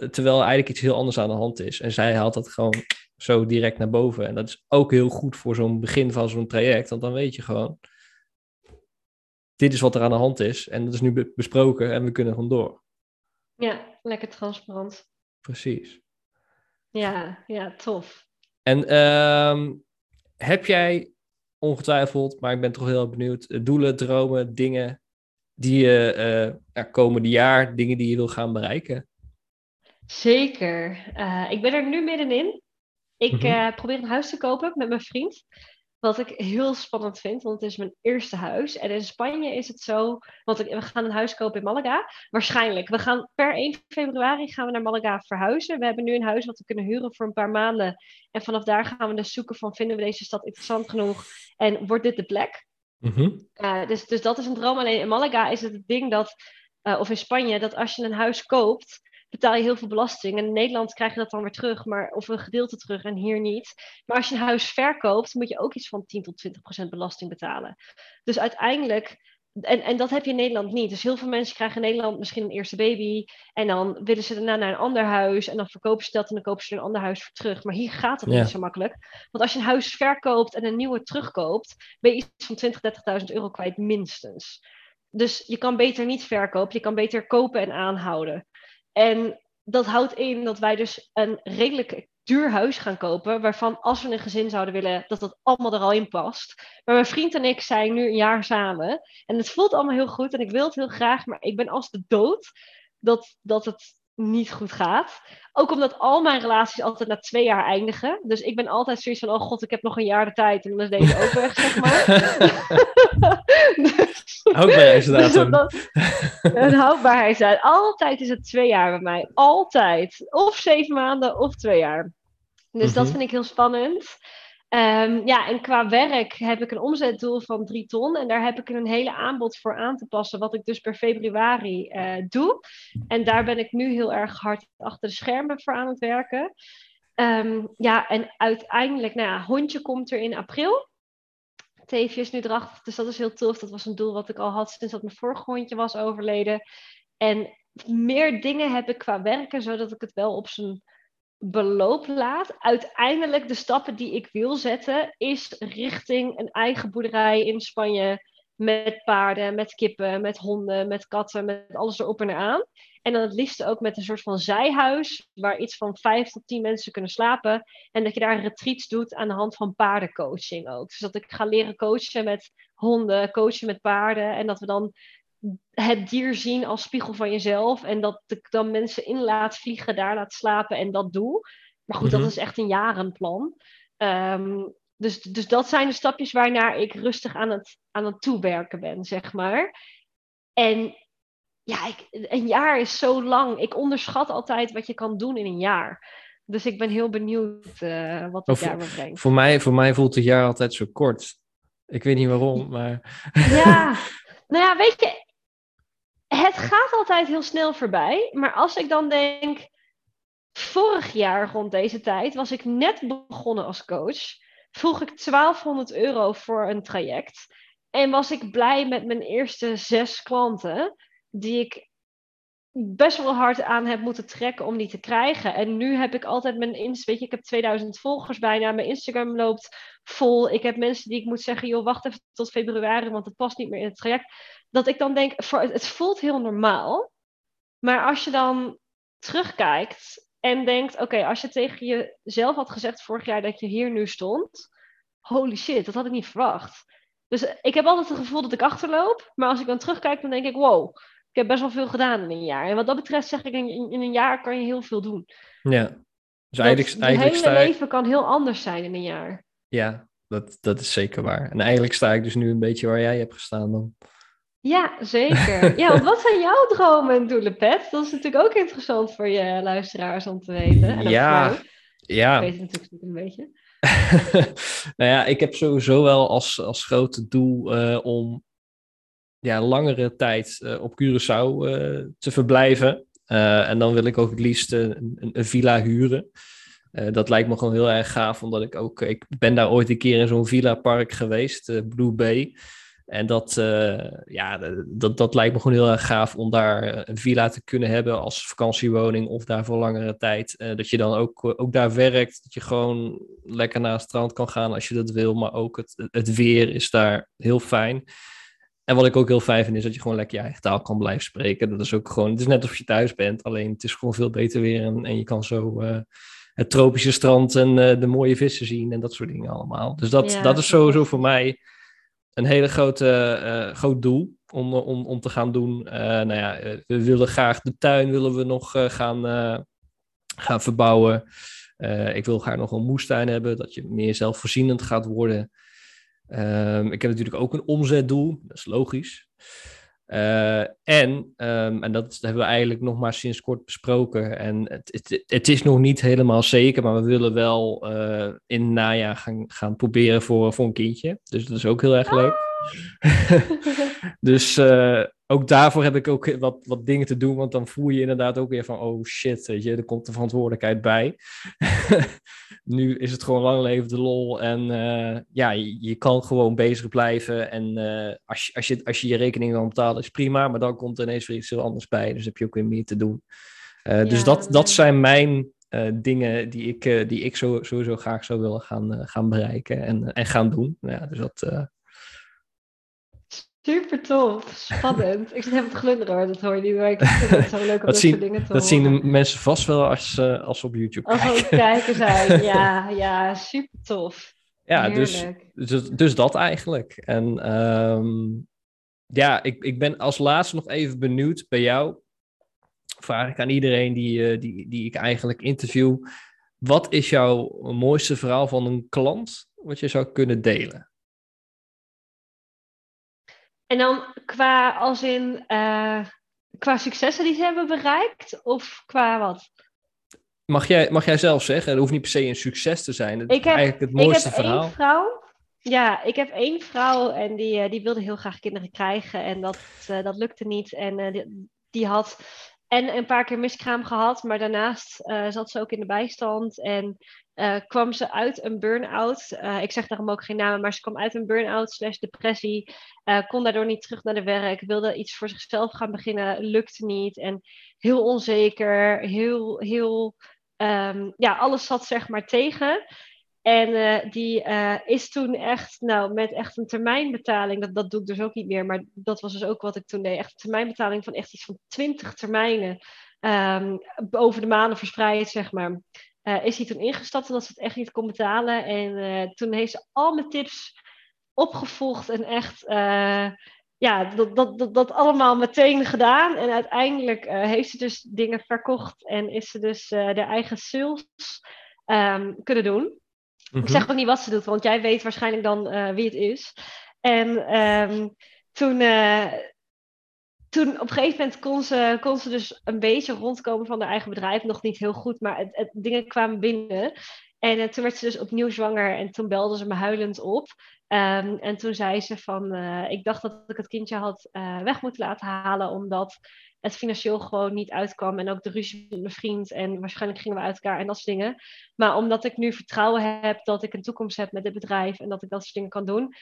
terwijl eigenlijk iets heel anders aan de hand is. En zij haalt dat gewoon zo direct naar boven. En dat is ook heel goed voor zo'n begin van zo'n traject, want dan weet je gewoon, dit is wat er aan de hand is. En dat is nu besproken en we kunnen gewoon door. Ja, lekker transparant. Precies. Ja, ja, tof. En ehm, heb jij ongetwijfeld, maar ik ben toch heel benieuwd, doelen, dromen, dingen die je uh, komende jaar, dingen die je wil gaan bereiken? Zeker. Uh, ik ben er nu middenin. Ik mm probeer een huis te kopen met mijn vriend. Wat ik heel spannend vind, want het is mijn eerste huis. En in Spanje is het zo, want we gaan een huis kopen in Malaga. Waarschijnlijk. We gaan per 1 februari gaan we naar Malaga verhuizen. We hebben nu een huis wat we kunnen huren voor een paar maanden. En vanaf daar gaan we dus zoeken van, vinden we deze stad interessant genoeg? En wordt dit de plek? Mm dus, dus dat is een droom. Alleen in Malaga is het het ding dat, uh, of in Spanje, dat als je een huis koopt betaal je heel veel belasting. En in Nederland krijg je dat dan weer terug, maar, of een gedeelte terug en hier niet. Maar als je een huis verkoopt, moet je ook iets van 10 tot 20 procent belasting betalen. Dus uiteindelijk en, en dat heb je in Nederland niet. Dus heel veel mensen krijgen in Nederland misschien een eerste baby. En dan willen ze daarna naar een ander huis. En dan verkopen ze dat en dan kopen ze er een ander huis voor terug. Maar hier gaat het niet zo makkelijk. Want als je een huis verkoopt en een nieuwe terugkoopt, ben je iets van 20.000, 30.000 euro kwijt minstens. Dus je kan beter niet verkopen. Je kan beter kopen en aanhouden. En dat houdt in dat wij dus een redelijk duur huis gaan kopen, waarvan als we een gezin zouden willen, dat dat allemaal er al in past. Maar mijn vriend en ik zijn nu een jaar samen en het voelt allemaal heel goed en ik wil het heel graag, maar ik ben als de dood dat, dat het niet goed gaat. Ook omdat al mijn relaties altijd na twee jaar eindigen. Dus ik ben altijd zoiets van, oh god, ik heb nog een jaar de tijd. En dan is deze ook weg, zeg maar. dus, Houdbaarheidsdatum. Dus een houdbaarheidsdatum. Altijd is het twee jaar bij mij. Altijd. Of zeven maanden of twee jaar. Dus dat mhm. vind ik heel spannend. Um, ja, en qua werk heb ik een omzetdoel van 3 ton. En daar heb ik een hele aanbod voor aan te passen, wat ik dus per februari uh, doe. En daar ben ik nu heel erg hard achter de schermen voor aan het werken. Um, ja, en uiteindelijk, nou ja, hondje komt er in april. Teefje is nu erachter, dus dat is heel tof. Dat was een doel wat ik al had sinds dat mijn vorige hondje was overleden. En meer dingen heb ik qua werken, zodat ik het wel op zijn beloop laat. Uiteindelijk de stappen die ik wil zetten, is richting een eigen boerderij in Spanje. Met paarden, met kippen, met honden, met katten, met alles erop en eraan. En dan het liefst ook met een soort van zijhuis, waar iets van vijf tot tien mensen kunnen slapen. En dat je daar retreats doet aan de hand van paardencoaching ook. Dus dat ik ga leren coachen met honden, coachen met paarden. En dat we dan het dier zien als spiegel van jezelf. En dat ik dan mensen in laat vliegen, daar laat slapen en dat doe. Maar goed, dat mhm. is echt een jarenplan. Ehm, dus, dus dat zijn de stapjes waarnaar ik rustig aan het, aan het toewerken ben, zeg maar. En ja, ik, een jaar is zo lang. Ik onderschat altijd wat je kan doen in een jaar. Dus ik ben heel benieuwd uh, wat het jaar me brengt. Voor mij, voor mij voelt het jaar altijd zo kort. Ik weet niet waarom, maar... Ja, nou ja, weet je, het gaat altijd heel snel voorbij. Maar als ik dan denk, vorig jaar rond deze tijd was ik net begonnen als coach. Vroeg ik 1200 euro voor een traject. En was ik blij met mijn eerste zes klanten, die ik best wel hard aan heb moeten trekken om die te krijgen. En nu heb ik altijd mijn weet je, ik heb 2000 volgers bijna. Mijn Instagram loopt vol. Ik heb mensen die ik moet zeggen, joh, wacht even tot februari, want het past niet meer in het traject. Dat ik dan denk, het voelt heel normaal. Maar als je dan terugkijkt en denkt, oké, als je tegen jezelf had gezegd vorig jaar dat je hier nu stond, holy shit, dat had ik niet verwacht. Dus ik heb altijd het gevoel dat ik achterloop, maar als ik dan terugkijk, dan denk ik, wow, ik heb best wel veel gedaan in een jaar. En wat dat betreft zeg ik, in, in een jaar kan je heel veel doen. Ja. Dus eigenlijk, dat, eigenlijk hele leven kan heel anders zijn in een jaar. Ja, dat, dat is zeker waar. En eigenlijk sta ik dus nu een beetje waar jij hebt gestaan dan. Ja, zeker. Ja, want wat zijn jouw dromen en doelen, Pet? Dat is natuurlijk ook interessant voor je luisteraars om te weten. En ja, ja. Ik weet het natuurlijk een beetje. nou ja, ik heb sowieso wel als, als grote doel uh, om ja, langere tijd uh, op Curaçao uh, te verblijven. en dan wil ik ook het liefst een, een, villa huren. dat lijkt me gewoon heel erg gaaf, omdat ik ook... Ik ben daar ooit een keer in zo'n villa park geweest, Blue Bay. En dat, ja, dat, dat lijkt me gewoon heel erg gaaf om daar een villa te kunnen hebben als vakantiewoning of daar voor langere tijd. dat je dan ook, ook daar werkt, dat je gewoon lekker naar het strand kan gaan als je dat wil. Maar ook het, het weer is daar heel fijn. En wat ik ook heel fijn vind, is dat je gewoon lekker je eigen taal kan blijven spreken. Dat is ook gewoon, het is net alsof je thuis bent, alleen het is gewoon veel beter weer. En, en je kan zo uh, het tropische strand en de mooie vissen zien en dat soort dingen allemaal. Dus dat, ja, dat is sowieso voor mij een hele grote, uh, groot doel om, om, om te gaan doen. nou ja, we willen graag de tuin willen we nog gaan, gaan verbouwen. ik wil graag nog een moestuin hebben, dat je meer zelfvoorzienend gaat worden. Um, ik heb natuurlijk ook een omzetdoel, dat is logisch. Uh, en, um, en dat hebben we eigenlijk nog maar sinds kort besproken. En het, het, het is nog niet helemaal zeker, maar we willen wel uh, in het najaar gaan, gaan proberen voor, voor een kindje. Dus dat is ook heel erg leuk. dus uh, ook daarvoor heb ik ook wat, wat dingen te doen, want dan voel je inderdaad ook weer van, oh shit, weet je, er komt de verantwoordelijkheid bij. nu is het gewoon lang leven de lol en uh, ja, je, je, kan gewoon bezig blijven en uh, als, je, als, je, als je je rekening dan betaalt is prima, maar dan komt er ineens weer iets heel anders bij, dus heb je ook weer meer te doen. Uh, ja, dus dat, dat zijn mijn dingen die ik, die ik zo, sowieso graag zou willen gaan, gaan bereiken en, en gaan doen. Ja, dus dat, Super tof, spannend. ik zit helemaal te glunderen hoor, dat hoor je niet, maar ik vind het zo leuk om dat zien, dingen te Dat zien de mensen vast wel als, uh, als op YouTube als kijken. Als kijken zijn, ja, ja, super tof. Ja, dus, dus, dus dat eigenlijk. En um, ja, ik, ik ben als laatste nog even benieuwd bij jou. Vraag ik aan iedereen die, uh, die, die ik eigenlijk interview. Wat is jouw mooiste verhaal van een klant wat je zou kunnen delen? En dan qua, als in, uh, qua successen die ze hebben bereikt, of qua wat? Mag jij, mag jij zelf zeggen, het hoeft niet per se een succes te zijn. Ik heb, eigenlijk het mooiste ik heb verhaal. Één vrouw, ja, ik heb één vrouw en die, eh, die wilde heel graag kinderen krijgen en dat, uh, dat lukte niet. En die, die, had en een paar keer miskraam gehad, maar daarnaast zat ze ook in de bijstand en uh, kwam ze uit een burn-out. Uh, ik zeg daarom ook geen namen, maar ze kwam uit een burn-out slash depressie. Kon daardoor niet terug naar de werk. Wilde iets voor zichzelf gaan beginnen. Lukte niet. En heel onzeker. Heel, heel... Um, ja, alles zat zeg maar tegen. En die is toen echt, nou, met echt een termijnbetaling, dat, dat doe ik dus ook niet meer, maar dat was dus ook wat ik toen deed. Echt een termijnbetaling van echt iets van 20 termijnen um, over de maanden verspreid, zeg maar. Uh, is hij toen ingestapt omdat ze het echt niet kon betalen. En toen heeft ze al mijn tips opgevolgd en echt ja, dat, dat, dat, allemaal meteen gedaan. En uiteindelijk heeft ze dus dingen verkocht en is ze dus de eigen sales um, kunnen doen. Ik zeg ook niet wat ze doet, want jij weet waarschijnlijk dan wie het is. En um, toen toen op een gegeven moment kon ze, kon ze dus een beetje rondkomen van haar eigen bedrijf. Nog niet heel goed, maar het, het, dingen kwamen binnen. En uh, toen werd ze dus opnieuw zwanger en toen belde ze me huilend op. Um, en toen zei ze van, uh, ik dacht dat ik het kindje had uh, weg moeten laten halen, omdat het financieel gewoon niet uitkwam. En ook de ruzie met mijn vriend en waarschijnlijk gingen we uit elkaar en dat soort dingen. Maar omdat ik nu vertrouwen heb dat ik een toekomst heb met dit bedrijf en dat ik dat soort dingen kan doen,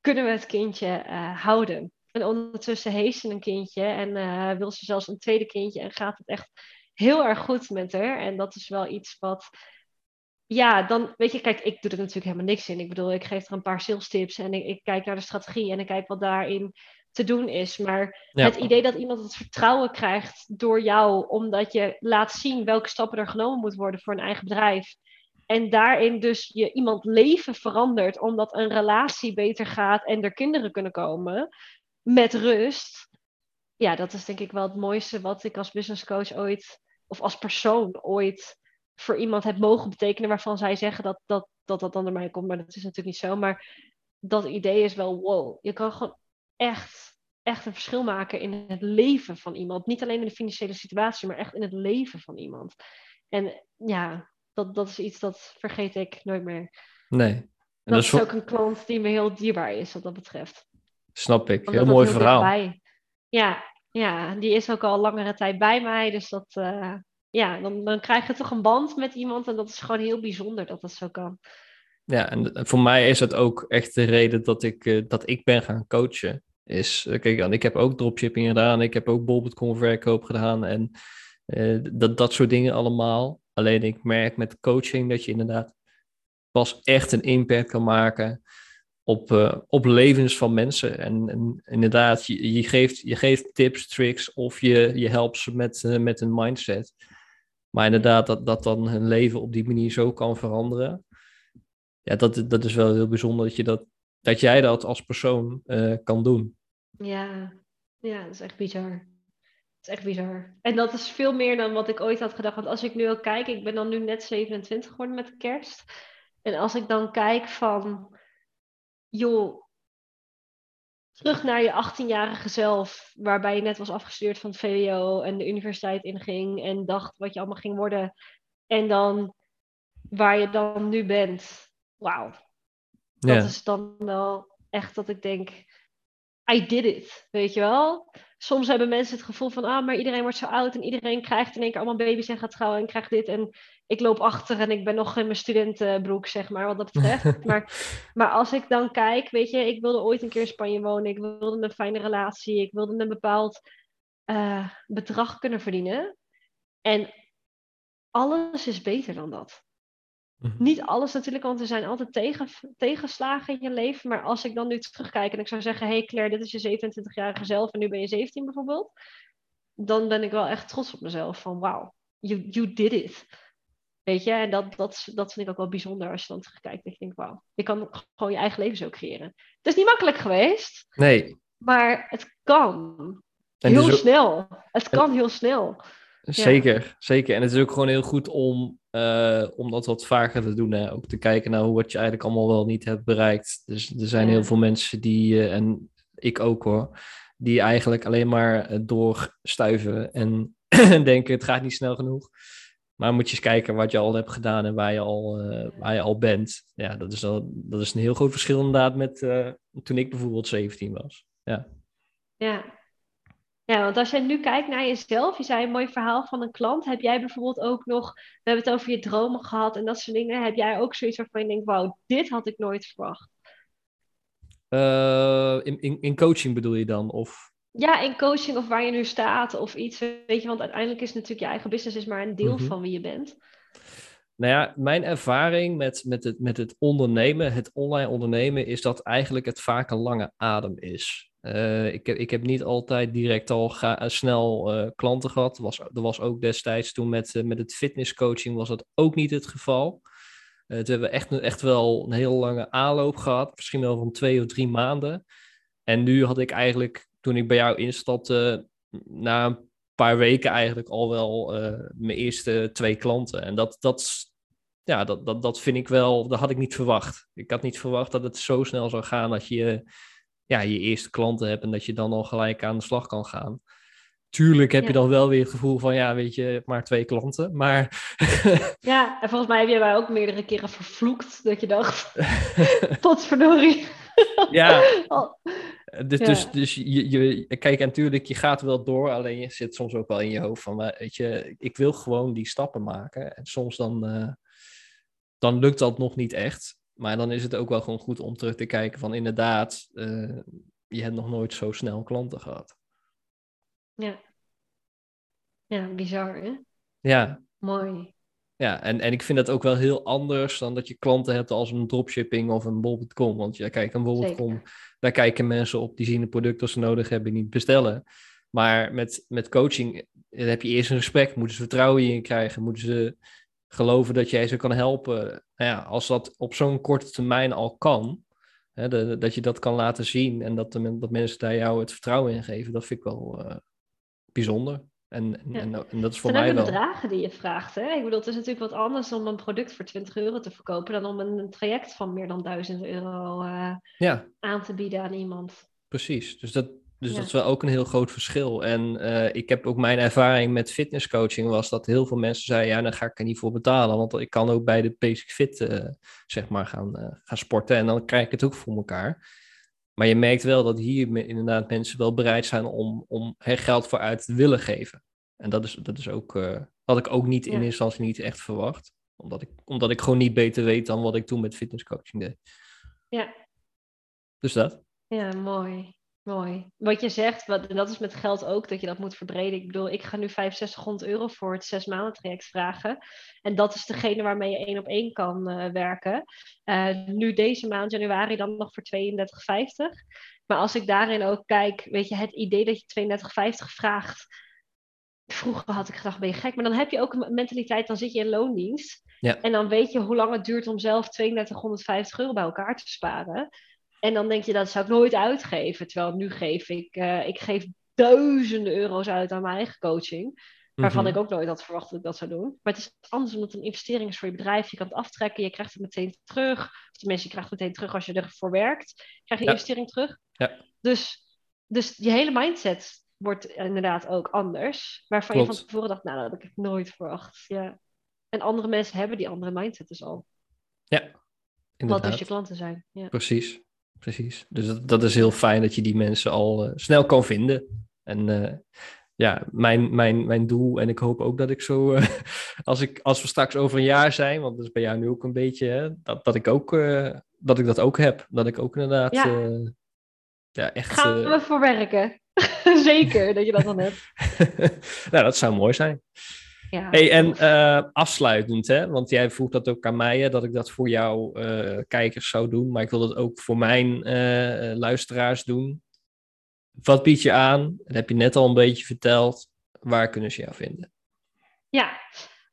kunnen we het kindje houden. En ondertussen heeft ze een kindje en uh, wil ze zelfs een tweede kindje en gaat het echt heel erg goed met haar. En dat is wel iets wat, ja, dan weet je, kijk, ik doe er natuurlijk helemaal niks in. Ik bedoel, ik geef er een paar sales tips en ik kijk naar de strategie en ik kijk wat daarin te doen is. Maar het idee dat iemand het vertrouwen krijgt door jou, omdat je laat zien welke stappen er genomen moeten worden voor een eigen bedrijf. En daarin dus je iemand leven verandert, omdat een relatie beter gaat en er kinderen kunnen komen met rust. Ja, dat is denk ik wel het mooiste wat ik als business coach ooit, of als persoon ooit voor iemand heb mogen betekenen waarvan zij zeggen dat dat, dat, dat dan door mij komt. Maar dat is natuurlijk niet zo. Maar dat idee is wel wow. Je kan gewoon echt echt een verschil maken in het leven van iemand. Niet alleen in de financiële situatie, maar echt in het leven van iemand. En ja, dat, dat is iets dat vergeet ik nooit meer. Nee. En dat, dat is ook een klant die me heel dierbaar is wat dat betreft. Snap ik. Heel mooi verhaal. Ja, ja, die is ook al langere tijd bij mij. Dus dat, uh, ja, dan, dan krijg je toch een band met iemand. En dat is gewoon heel bijzonder dat dat zo kan. Ja, en voor mij is het ook echt de reden dat ik, uh, dat ik ben gaan coachen. Is, uh, kijk, ik heb ook dropshipping gedaan. Ik heb ook bol.com verkoop gedaan. En dat, dat soort dingen allemaal. Alleen ik merk met coaching dat je inderdaad pas echt een impact kan maken op, op levens van mensen. En, en inderdaad, je, je, geeft, je geeft tips, tricks of je, je helpt ze met, met een mindset. Maar inderdaad, dat, dat dan hun leven op die manier zo kan veranderen. Ja, dat, dat is wel heel bijzonder dat, je dat, dat jij dat als persoon uh, kan doen. Ja. ja, dat is echt bizar. Dat is echt bizar. En dat is veel meer dan wat ik ooit had gedacht. Want als ik nu ook kijk, ik ben dan nu net 27 geworden met kerst. En als ik dan kijk van joh, terug naar je 18-jarige zelf, waarbij je net was afgestuurd van het VWO en de universiteit inging en dacht wat je allemaal ging worden. En dan waar je dan nu bent. Wauw. Dat is dan wel echt dat ik denk, I did it, weet je wel? Soms hebben mensen het gevoel van, ah, maar iedereen wordt zo oud en iedereen krijgt in één keer allemaal baby's en gaat trouwen en krijgt dit. En ik loop achter en ik ben nog in mijn studentenbroek, zeg maar, wat dat betreft. maar, maar als ik dan kijk, weet je, ik wilde ooit een keer in Spanje wonen. Ik wilde een fijne relatie. Ik wilde een bepaald uh, bedrag kunnen verdienen. En alles is beter dan dat. Mhm. Niet alles natuurlijk, want er zijn altijd tegen, tegenslagen in je leven. Maar als ik dan nu terugkijk en ik zou zeggen: hey Claire, dit is je 27-jarige zelf en nu ben je 17 bijvoorbeeld. Dan ben ik wel echt trots op mezelf. Van wauw, you, you did it. Weet je, en dat, dat, dat vind ik ook wel bijzonder als je dan terugkijkt. Dat je denkt, wauw, je kan gewoon je eigen leven zo creëren. Het is niet makkelijk geweest. Nee. Maar het kan. heel snel. Het kan heel snel. Zeker, zeker. En het is ook gewoon heel goed om, uh, om dat wat vaker te doen. Hè? Ook te kijken naar wat je eigenlijk allemaal wel niet hebt bereikt. Dus er zijn heel veel mensen die, uh, en ik ook hoor, die eigenlijk alleen maar uh, doorstuiven en denken het gaat niet snel genoeg. Maar moet je eens kijken wat je al hebt gedaan en waar je al, waar je al bent. Ja, dat is, al, dat is een heel groot verschil inderdaad met toen ik bijvoorbeeld 17 was. Ja. ja. Ja, want als jij nu kijkt naar jezelf, je zei een mooi verhaal van een klant. Heb jij bijvoorbeeld ook nog, we hebben het over je dromen gehad en dat soort dingen. Heb jij ook zoiets waarvan je denkt, wauw, dit had ik nooit verwacht? Uh, in, in, in coaching bedoel je dan? Of? Ja, in coaching of waar je nu staat of iets. Weet je, want uiteindelijk is natuurlijk je eigen business is maar een deel mhm. van wie je bent. Nou ja, mijn ervaring met, met, het, met het ondernemen, het online ondernemen, is dat eigenlijk het vaak een lange adem is. Uh, ik, heb, ik heb niet altijd direct al ga, snel uh, klanten gehad. Was, er was ook destijds toen met, met het fitnesscoaching was dat ook niet het geval. toen hebben we echt, echt wel een heel lange aanloop gehad. Misschien wel van twee of drie maanden. En nu had ik eigenlijk toen ik bij jou instapte, na een paar weken eigenlijk al wel uh, mijn eerste twee klanten. En dat, dat, ja, dat, dat, dat vind ik wel, dat had ik niet verwacht. Ik had niet verwacht dat het zo snel zou gaan dat je ja, je eerste klanten hebt en dat je dan al gelijk aan de slag kan gaan. Tuurlijk heb je dan wel weer het gevoel van, ja, weet je, maar twee klanten, maar... ja, en volgens mij heb je mij ook meerdere keren vervloekt, dat je dacht, tot verdorie. Ja, dus, dus, dus je, je, kijk, natuurlijk, je gaat wel door, alleen je zit soms ook wel in je hoofd van, weet je, ik wil gewoon die stappen maken. En soms dan, uh, dan lukt dat nog niet echt. Maar dan is het ook wel gewoon goed om terug te kijken van, inderdaad, uh, je hebt nog nooit zo snel klanten gehad. Ja. Ja, bizar, hè? Ja. Mooi. Ja, en, en ik vind dat ook wel heel anders dan dat je klanten hebt als een dropshipping of een bol.com. Want ja, kijk, een bol.com, daar kijken mensen op, die zien de producten als ze nodig hebben, niet bestellen. Maar met, met coaching heb je eerst een gesprek, moeten ze vertrouwen in je krijgen, moeten ze geloven dat jij ze kan helpen. Nou ja, als dat op zo'n korte termijn al kan, hè, de, dat je dat kan laten zien en dat, de, dat mensen daar jou het vertrouwen in geven, dat vind ik wel uh, bijzonder. En, en, en, dat is voor mij wel... bedragen die je vraagt. Hè? Ik bedoel, het is natuurlijk wat anders om een product voor 20 euro te verkopen... dan om een, traject van meer dan 1000 euro uh, ja. aan te bieden aan iemand. Precies. Dus dat, Dus Ja. dat is wel ook een heel groot verschil. En eh, ik heb ook mijn ervaring met fitnesscoaching was dat heel veel mensen zeiden, ja, dan ga ik er niet voor betalen. Want ik kan ook bij de Basic Fit, eh, zeg maar, gaan, eh, gaan sporten. En dan krijg ik het ook voor elkaar. Maar je merkt wel dat hier inderdaad mensen wel bereid zijn om, om er geld voor uit te willen geven. En dat is, dat is ook, eh, had ik ook niet in eerste instantie niet echt verwacht. Omdat ik, omdat ik gewoon niet beter weet dan wat ik toen met fitnesscoaching deed. Ja. Dus dat. Ja, mooi. Mooi. Wat je zegt, wat, en dat is met geld ook, dat je dat moet verbreden. Ik bedoel, ik ga nu 6500 euro voor het zes maanden traject vragen. En dat is degene waarmee je één op één kan eh, werken. Eh, nu deze maand, januari, dan nog voor 32,50. Maar als ik daarin ook kijk, weet je, het idee dat je 32,50 vraagt. Vroeger had ik gedacht, ben je gek? Maar dan heb je ook een mentaliteit, dan zit je in loondienst. Ja. En dan weet je hoe lang het duurt om zelf 3250 euro bij elkaar te sparen. En dan denk je, dat zou ik nooit uitgeven. Terwijl nu geef ik, eh, ik geef duizenden euro's uit aan mijn eigen coaching. Waarvan Mhm. ik ook nooit had verwacht dat ik dat zou doen. Maar het is anders omdat het een investering is voor je bedrijf. Je kan het aftrekken, je krijgt het meteen terug. Of tenminste, je krijgt het meteen terug als je ervoor werkt. Je krijgt je Ja. investering terug. Ja. Dus, dus je hele mindset wordt inderdaad ook anders. Waarvan je van tevoren dacht, nou, dat heb ik nooit verwacht. Ja. En andere mensen hebben die andere mindset dus al. Ja, Wat inderdaad. dus je klanten zijn. Ja. Precies, precies. Dus dat, dat is heel fijn dat je die mensen al eh, snel kan vinden. En eh, ja, mijn, mijn, mijn doel, en ik hoop ook dat ik zo, eh, als, ik, als we straks over een jaar zijn, want dat is bij jou nu ook een beetje, hè, dat, dat, ik ook, dat ik dat ook heb. Dat ik ook inderdaad, Ja. ja, echt... Gaan we voor werken. Zeker dat je dat dan hebt. nou, dat zou mooi zijn. Ja. Hey, en eh, afsluitend, hè? want jij vroeg dat ook aan mij, hè, dat ik dat voor jouw eh, kijkers zou doen, maar ik wil dat ook voor mijn eh, luisteraars doen. Wat bied je aan? Dat heb je net al een beetje verteld. Waar kunnen ze jou vinden? Ja,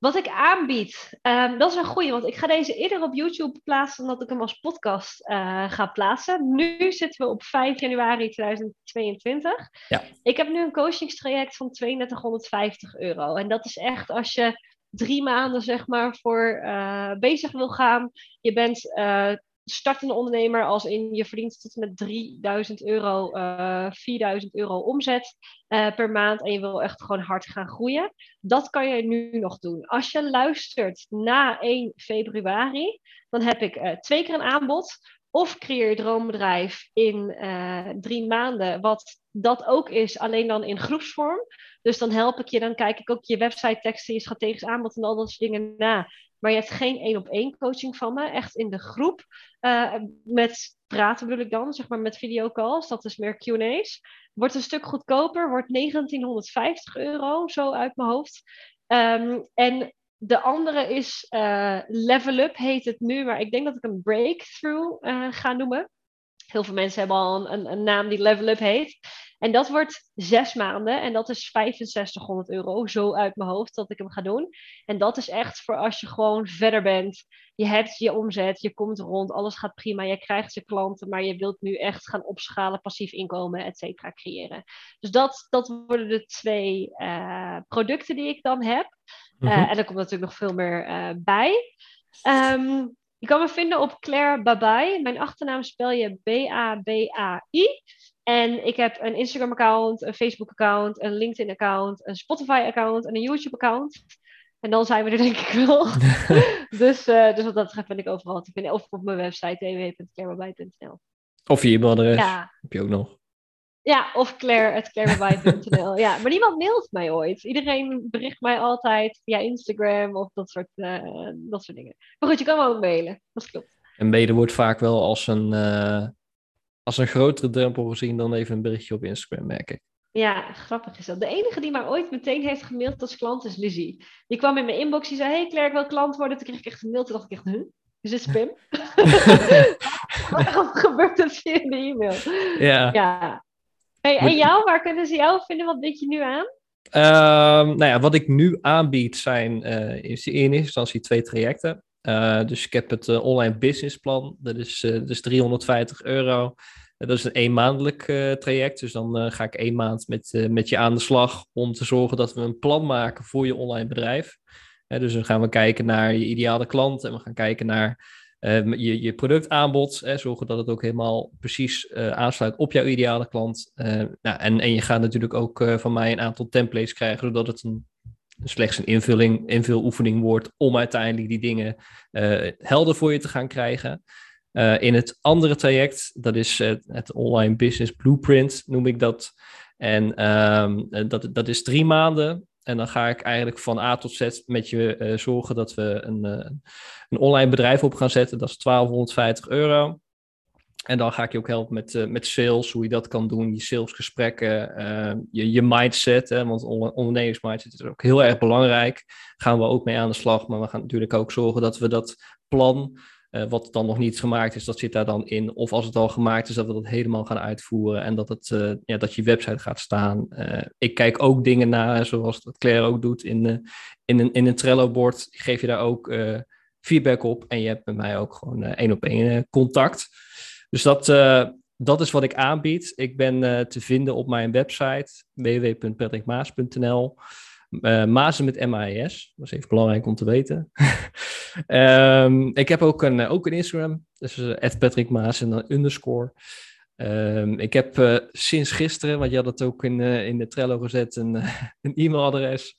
wat ik aanbied, ehm, dat is een goeie, want ik ga deze eerder op YouTube plaatsen dan dat ik hem als podcast eh, ga plaatsen. Nu zitten we op 5 januari 2022. Ja. Ik heb nu een coachingstraject van 3250 euro. En dat is echt als je drie maanden zeg maar voor eh, bezig wil gaan. Je bent eh, startende ondernemer als in je verdient tot met 3000 euro, eh 4000 euro omzet eh, per maand. En je wil echt gewoon hard gaan groeien. Dat kan je nu nog doen. Als je luistert na 1 februari, dan heb ik eh, twee keer een aanbod. Of creëer je droombedrijf in eh, drie maanden, wat dat ook is, alleen dan in groepsvorm. Dus dan help ik je, dan kijk ik ook je website teksten, je strategisch aanbod en al dat soort dingen na. Maar je hebt geen één op één coaching van me, echt in de groep. eh, met praten bedoel ik dan, zeg maar met videocalls, dat is meer Q&A's. Wordt een stuk goedkoper, wordt 1950 euro, zo uit mijn hoofd. Ehm, en de andere is eh, Level Up, heet het nu, maar ik denk dat ik een breakthrough eh, ga noemen. Heel veel mensen hebben al een, een, een naam die Level Up heet. En dat wordt zes maanden en dat is 6500 euro, zo uit mijn hoofd dat ik hem ga doen. En dat is echt voor als je gewoon verder bent. Je hebt je omzet, je komt rond, alles gaat prima, je krijgt je klanten, maar je wilt nu echt gaan opschalen, passief inkomen, et cetera, creëren. Dus dat, dat worden de twee eh, producten die ik dan heb. Mhm. Eh, en er komt natuurlijk nog veel meer eh, bij. Ehm, je kan me vinden op Claire Babai. Mijn achternaam spel je B-A-B-A-I. En ik heb een Instagram-account, een Facebook-account, een LinkedIn-account, een Spotify-account en een YouTube-account. En dan zijn we er denk ik wel. dus, eh, dus wat dat betreft ben ik overal te vinden. Of op mijn website www.clairebabai.nl Of je e-mailadres Ja, heb je ook nog. ja, of claire.clairebabai.nl. ja, maar niemand mailt mij ooit. Iedereen bericht mij altijd via Instagram of dat soort, eh, dat soort dingen. Maar goed, je kan me ook mailen. Dat klopt. En mede wordt vaak wel als een, eh, als een grotere drempel gezien dan even een berichtje op Instagram, merk ik. Ja, grappig is dat. De enige die mij ooit meteen heeft gemaild als klant is Lizzie. Die kwam in mijn inbox, die zei, hey Claire, ik wil klant worden. Toen kreeg ik echt een mail, toen dacht ik echt, huh? Is dit spam? Waarom gebeurt dat via de e-mail? Ja. Ja. Hey, en jou, waar kunnen ze jou vinden? Wat bied je nu aan? Ehm, nou ja, wat ik nu aanbied zijn eh, in eerste instantie twee trajecten. Eh, dus ik heb het eh, online businessplan. Dat is, eh, dat is 350 euro. Dat is een eenmaandelijk traject. Dus dan ga ik één maand met, met je aan de slag om te zorgen dat we een plan maken voor je online bedrijf. Dus dan gaan we kijken naar je ideale klant en we gaan kijken naar uh, je, je productaanbod, hè, zorgen dat het ook helemaal precies uh, aansluit op jouw ideale klant. Uh, nou, en, en je gaat natuurlijk ook van mij een aantal templates krijgen, zodat het een, slechts een invulling, invuloefening wordt om uiteindelijk die dingen helder voor je te gaan krijgen. in het andere traject, dat is het Online Business Blueprint, noem ik dat. En um, dat, dat is drie maanden. En dan ga ik eigenlijk van A tot Z met je zorgen dat we een, een online bedrijf op gaan zetten. Dat is 1250 euro. En dan ga ik je ook helpen met, uh, met sales, hoe je dat kan doen, je salesgesprekken, je, je mindset. Hè, want ondernemingsmindset is ook heel erg belangrijk. Gaan we ook mee aan de slag. Maar we gaan natuurlijk ook zorgen dat we dat plan uh, wat dan nog niet gemaakt is, dat zit daar dan in. Of als het al gemaakt is, dat we dat helemaal gaan uitvoeren en dat, het, ja, dat je website gaat staan. Ik kijk ook dingen na, zoals dat Claire ook doet in, in, een, in een Trello-bord. Geef je daar ook feedback op en je hebt met mij ook gewoon één op één contact. Dus dat, dat is wat ik aanbied. Ik ben te vinden op mijn website www.patrickmaas.nl. Uh, Mazen met MAES, dat is even belangrijk om te weten. um, ik heb ook een, ook een Instagram, dus uh, Patrick Maas en dan underscore. Um, ik heb sinds gisteren, want je had het ook in, in de Trello gezet, een, een e-mailadres.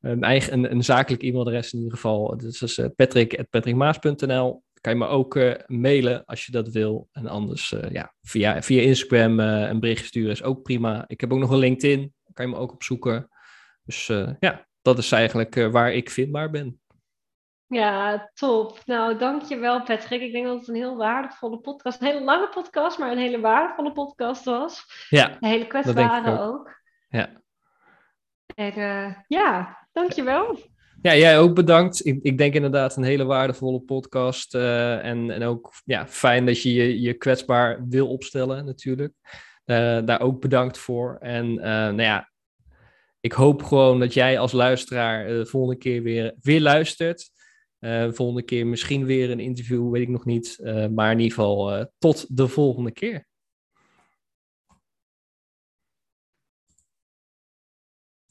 Een, eigen, een, een zakelijk e-mailadres in ieder geval. Dus dat is patrick.patrickmaas.nl. Kan je me ook mailen als je dat wil. En anders ja, via, via Instagram een bericht sturen is ook prima. Ik heb ook nog een LinkedIn, kan je me ook opzoeken. Dus ja, dat is eigenlijk waar ik vindbaar ben. Ja, top. Nou, dankjewel Patrick. Ik denk dat het een heel waardevolle podcast, een hele lange podcast, maar een hele waardevolle podcast was. Ja, een hele kwetsbare ook. ook. Ja. En ja, dankjewel. Ja, jij ook bedankt. Ik, ik denk inderdaad een hele waardevolle podcast. Uh, en, en ook ja, fijn dat je, je je kwetsbaar wil opstellen natuurlijk. Uh, daar ook bedankt voor. En nou ja, ik hoop gewoon dat jij als luisteraar de volgende keer weer, weer luistert. Uh, volgende keer misschien weer een interview, weet ik nog niet. Maar in ieder geval tot de volgende keer.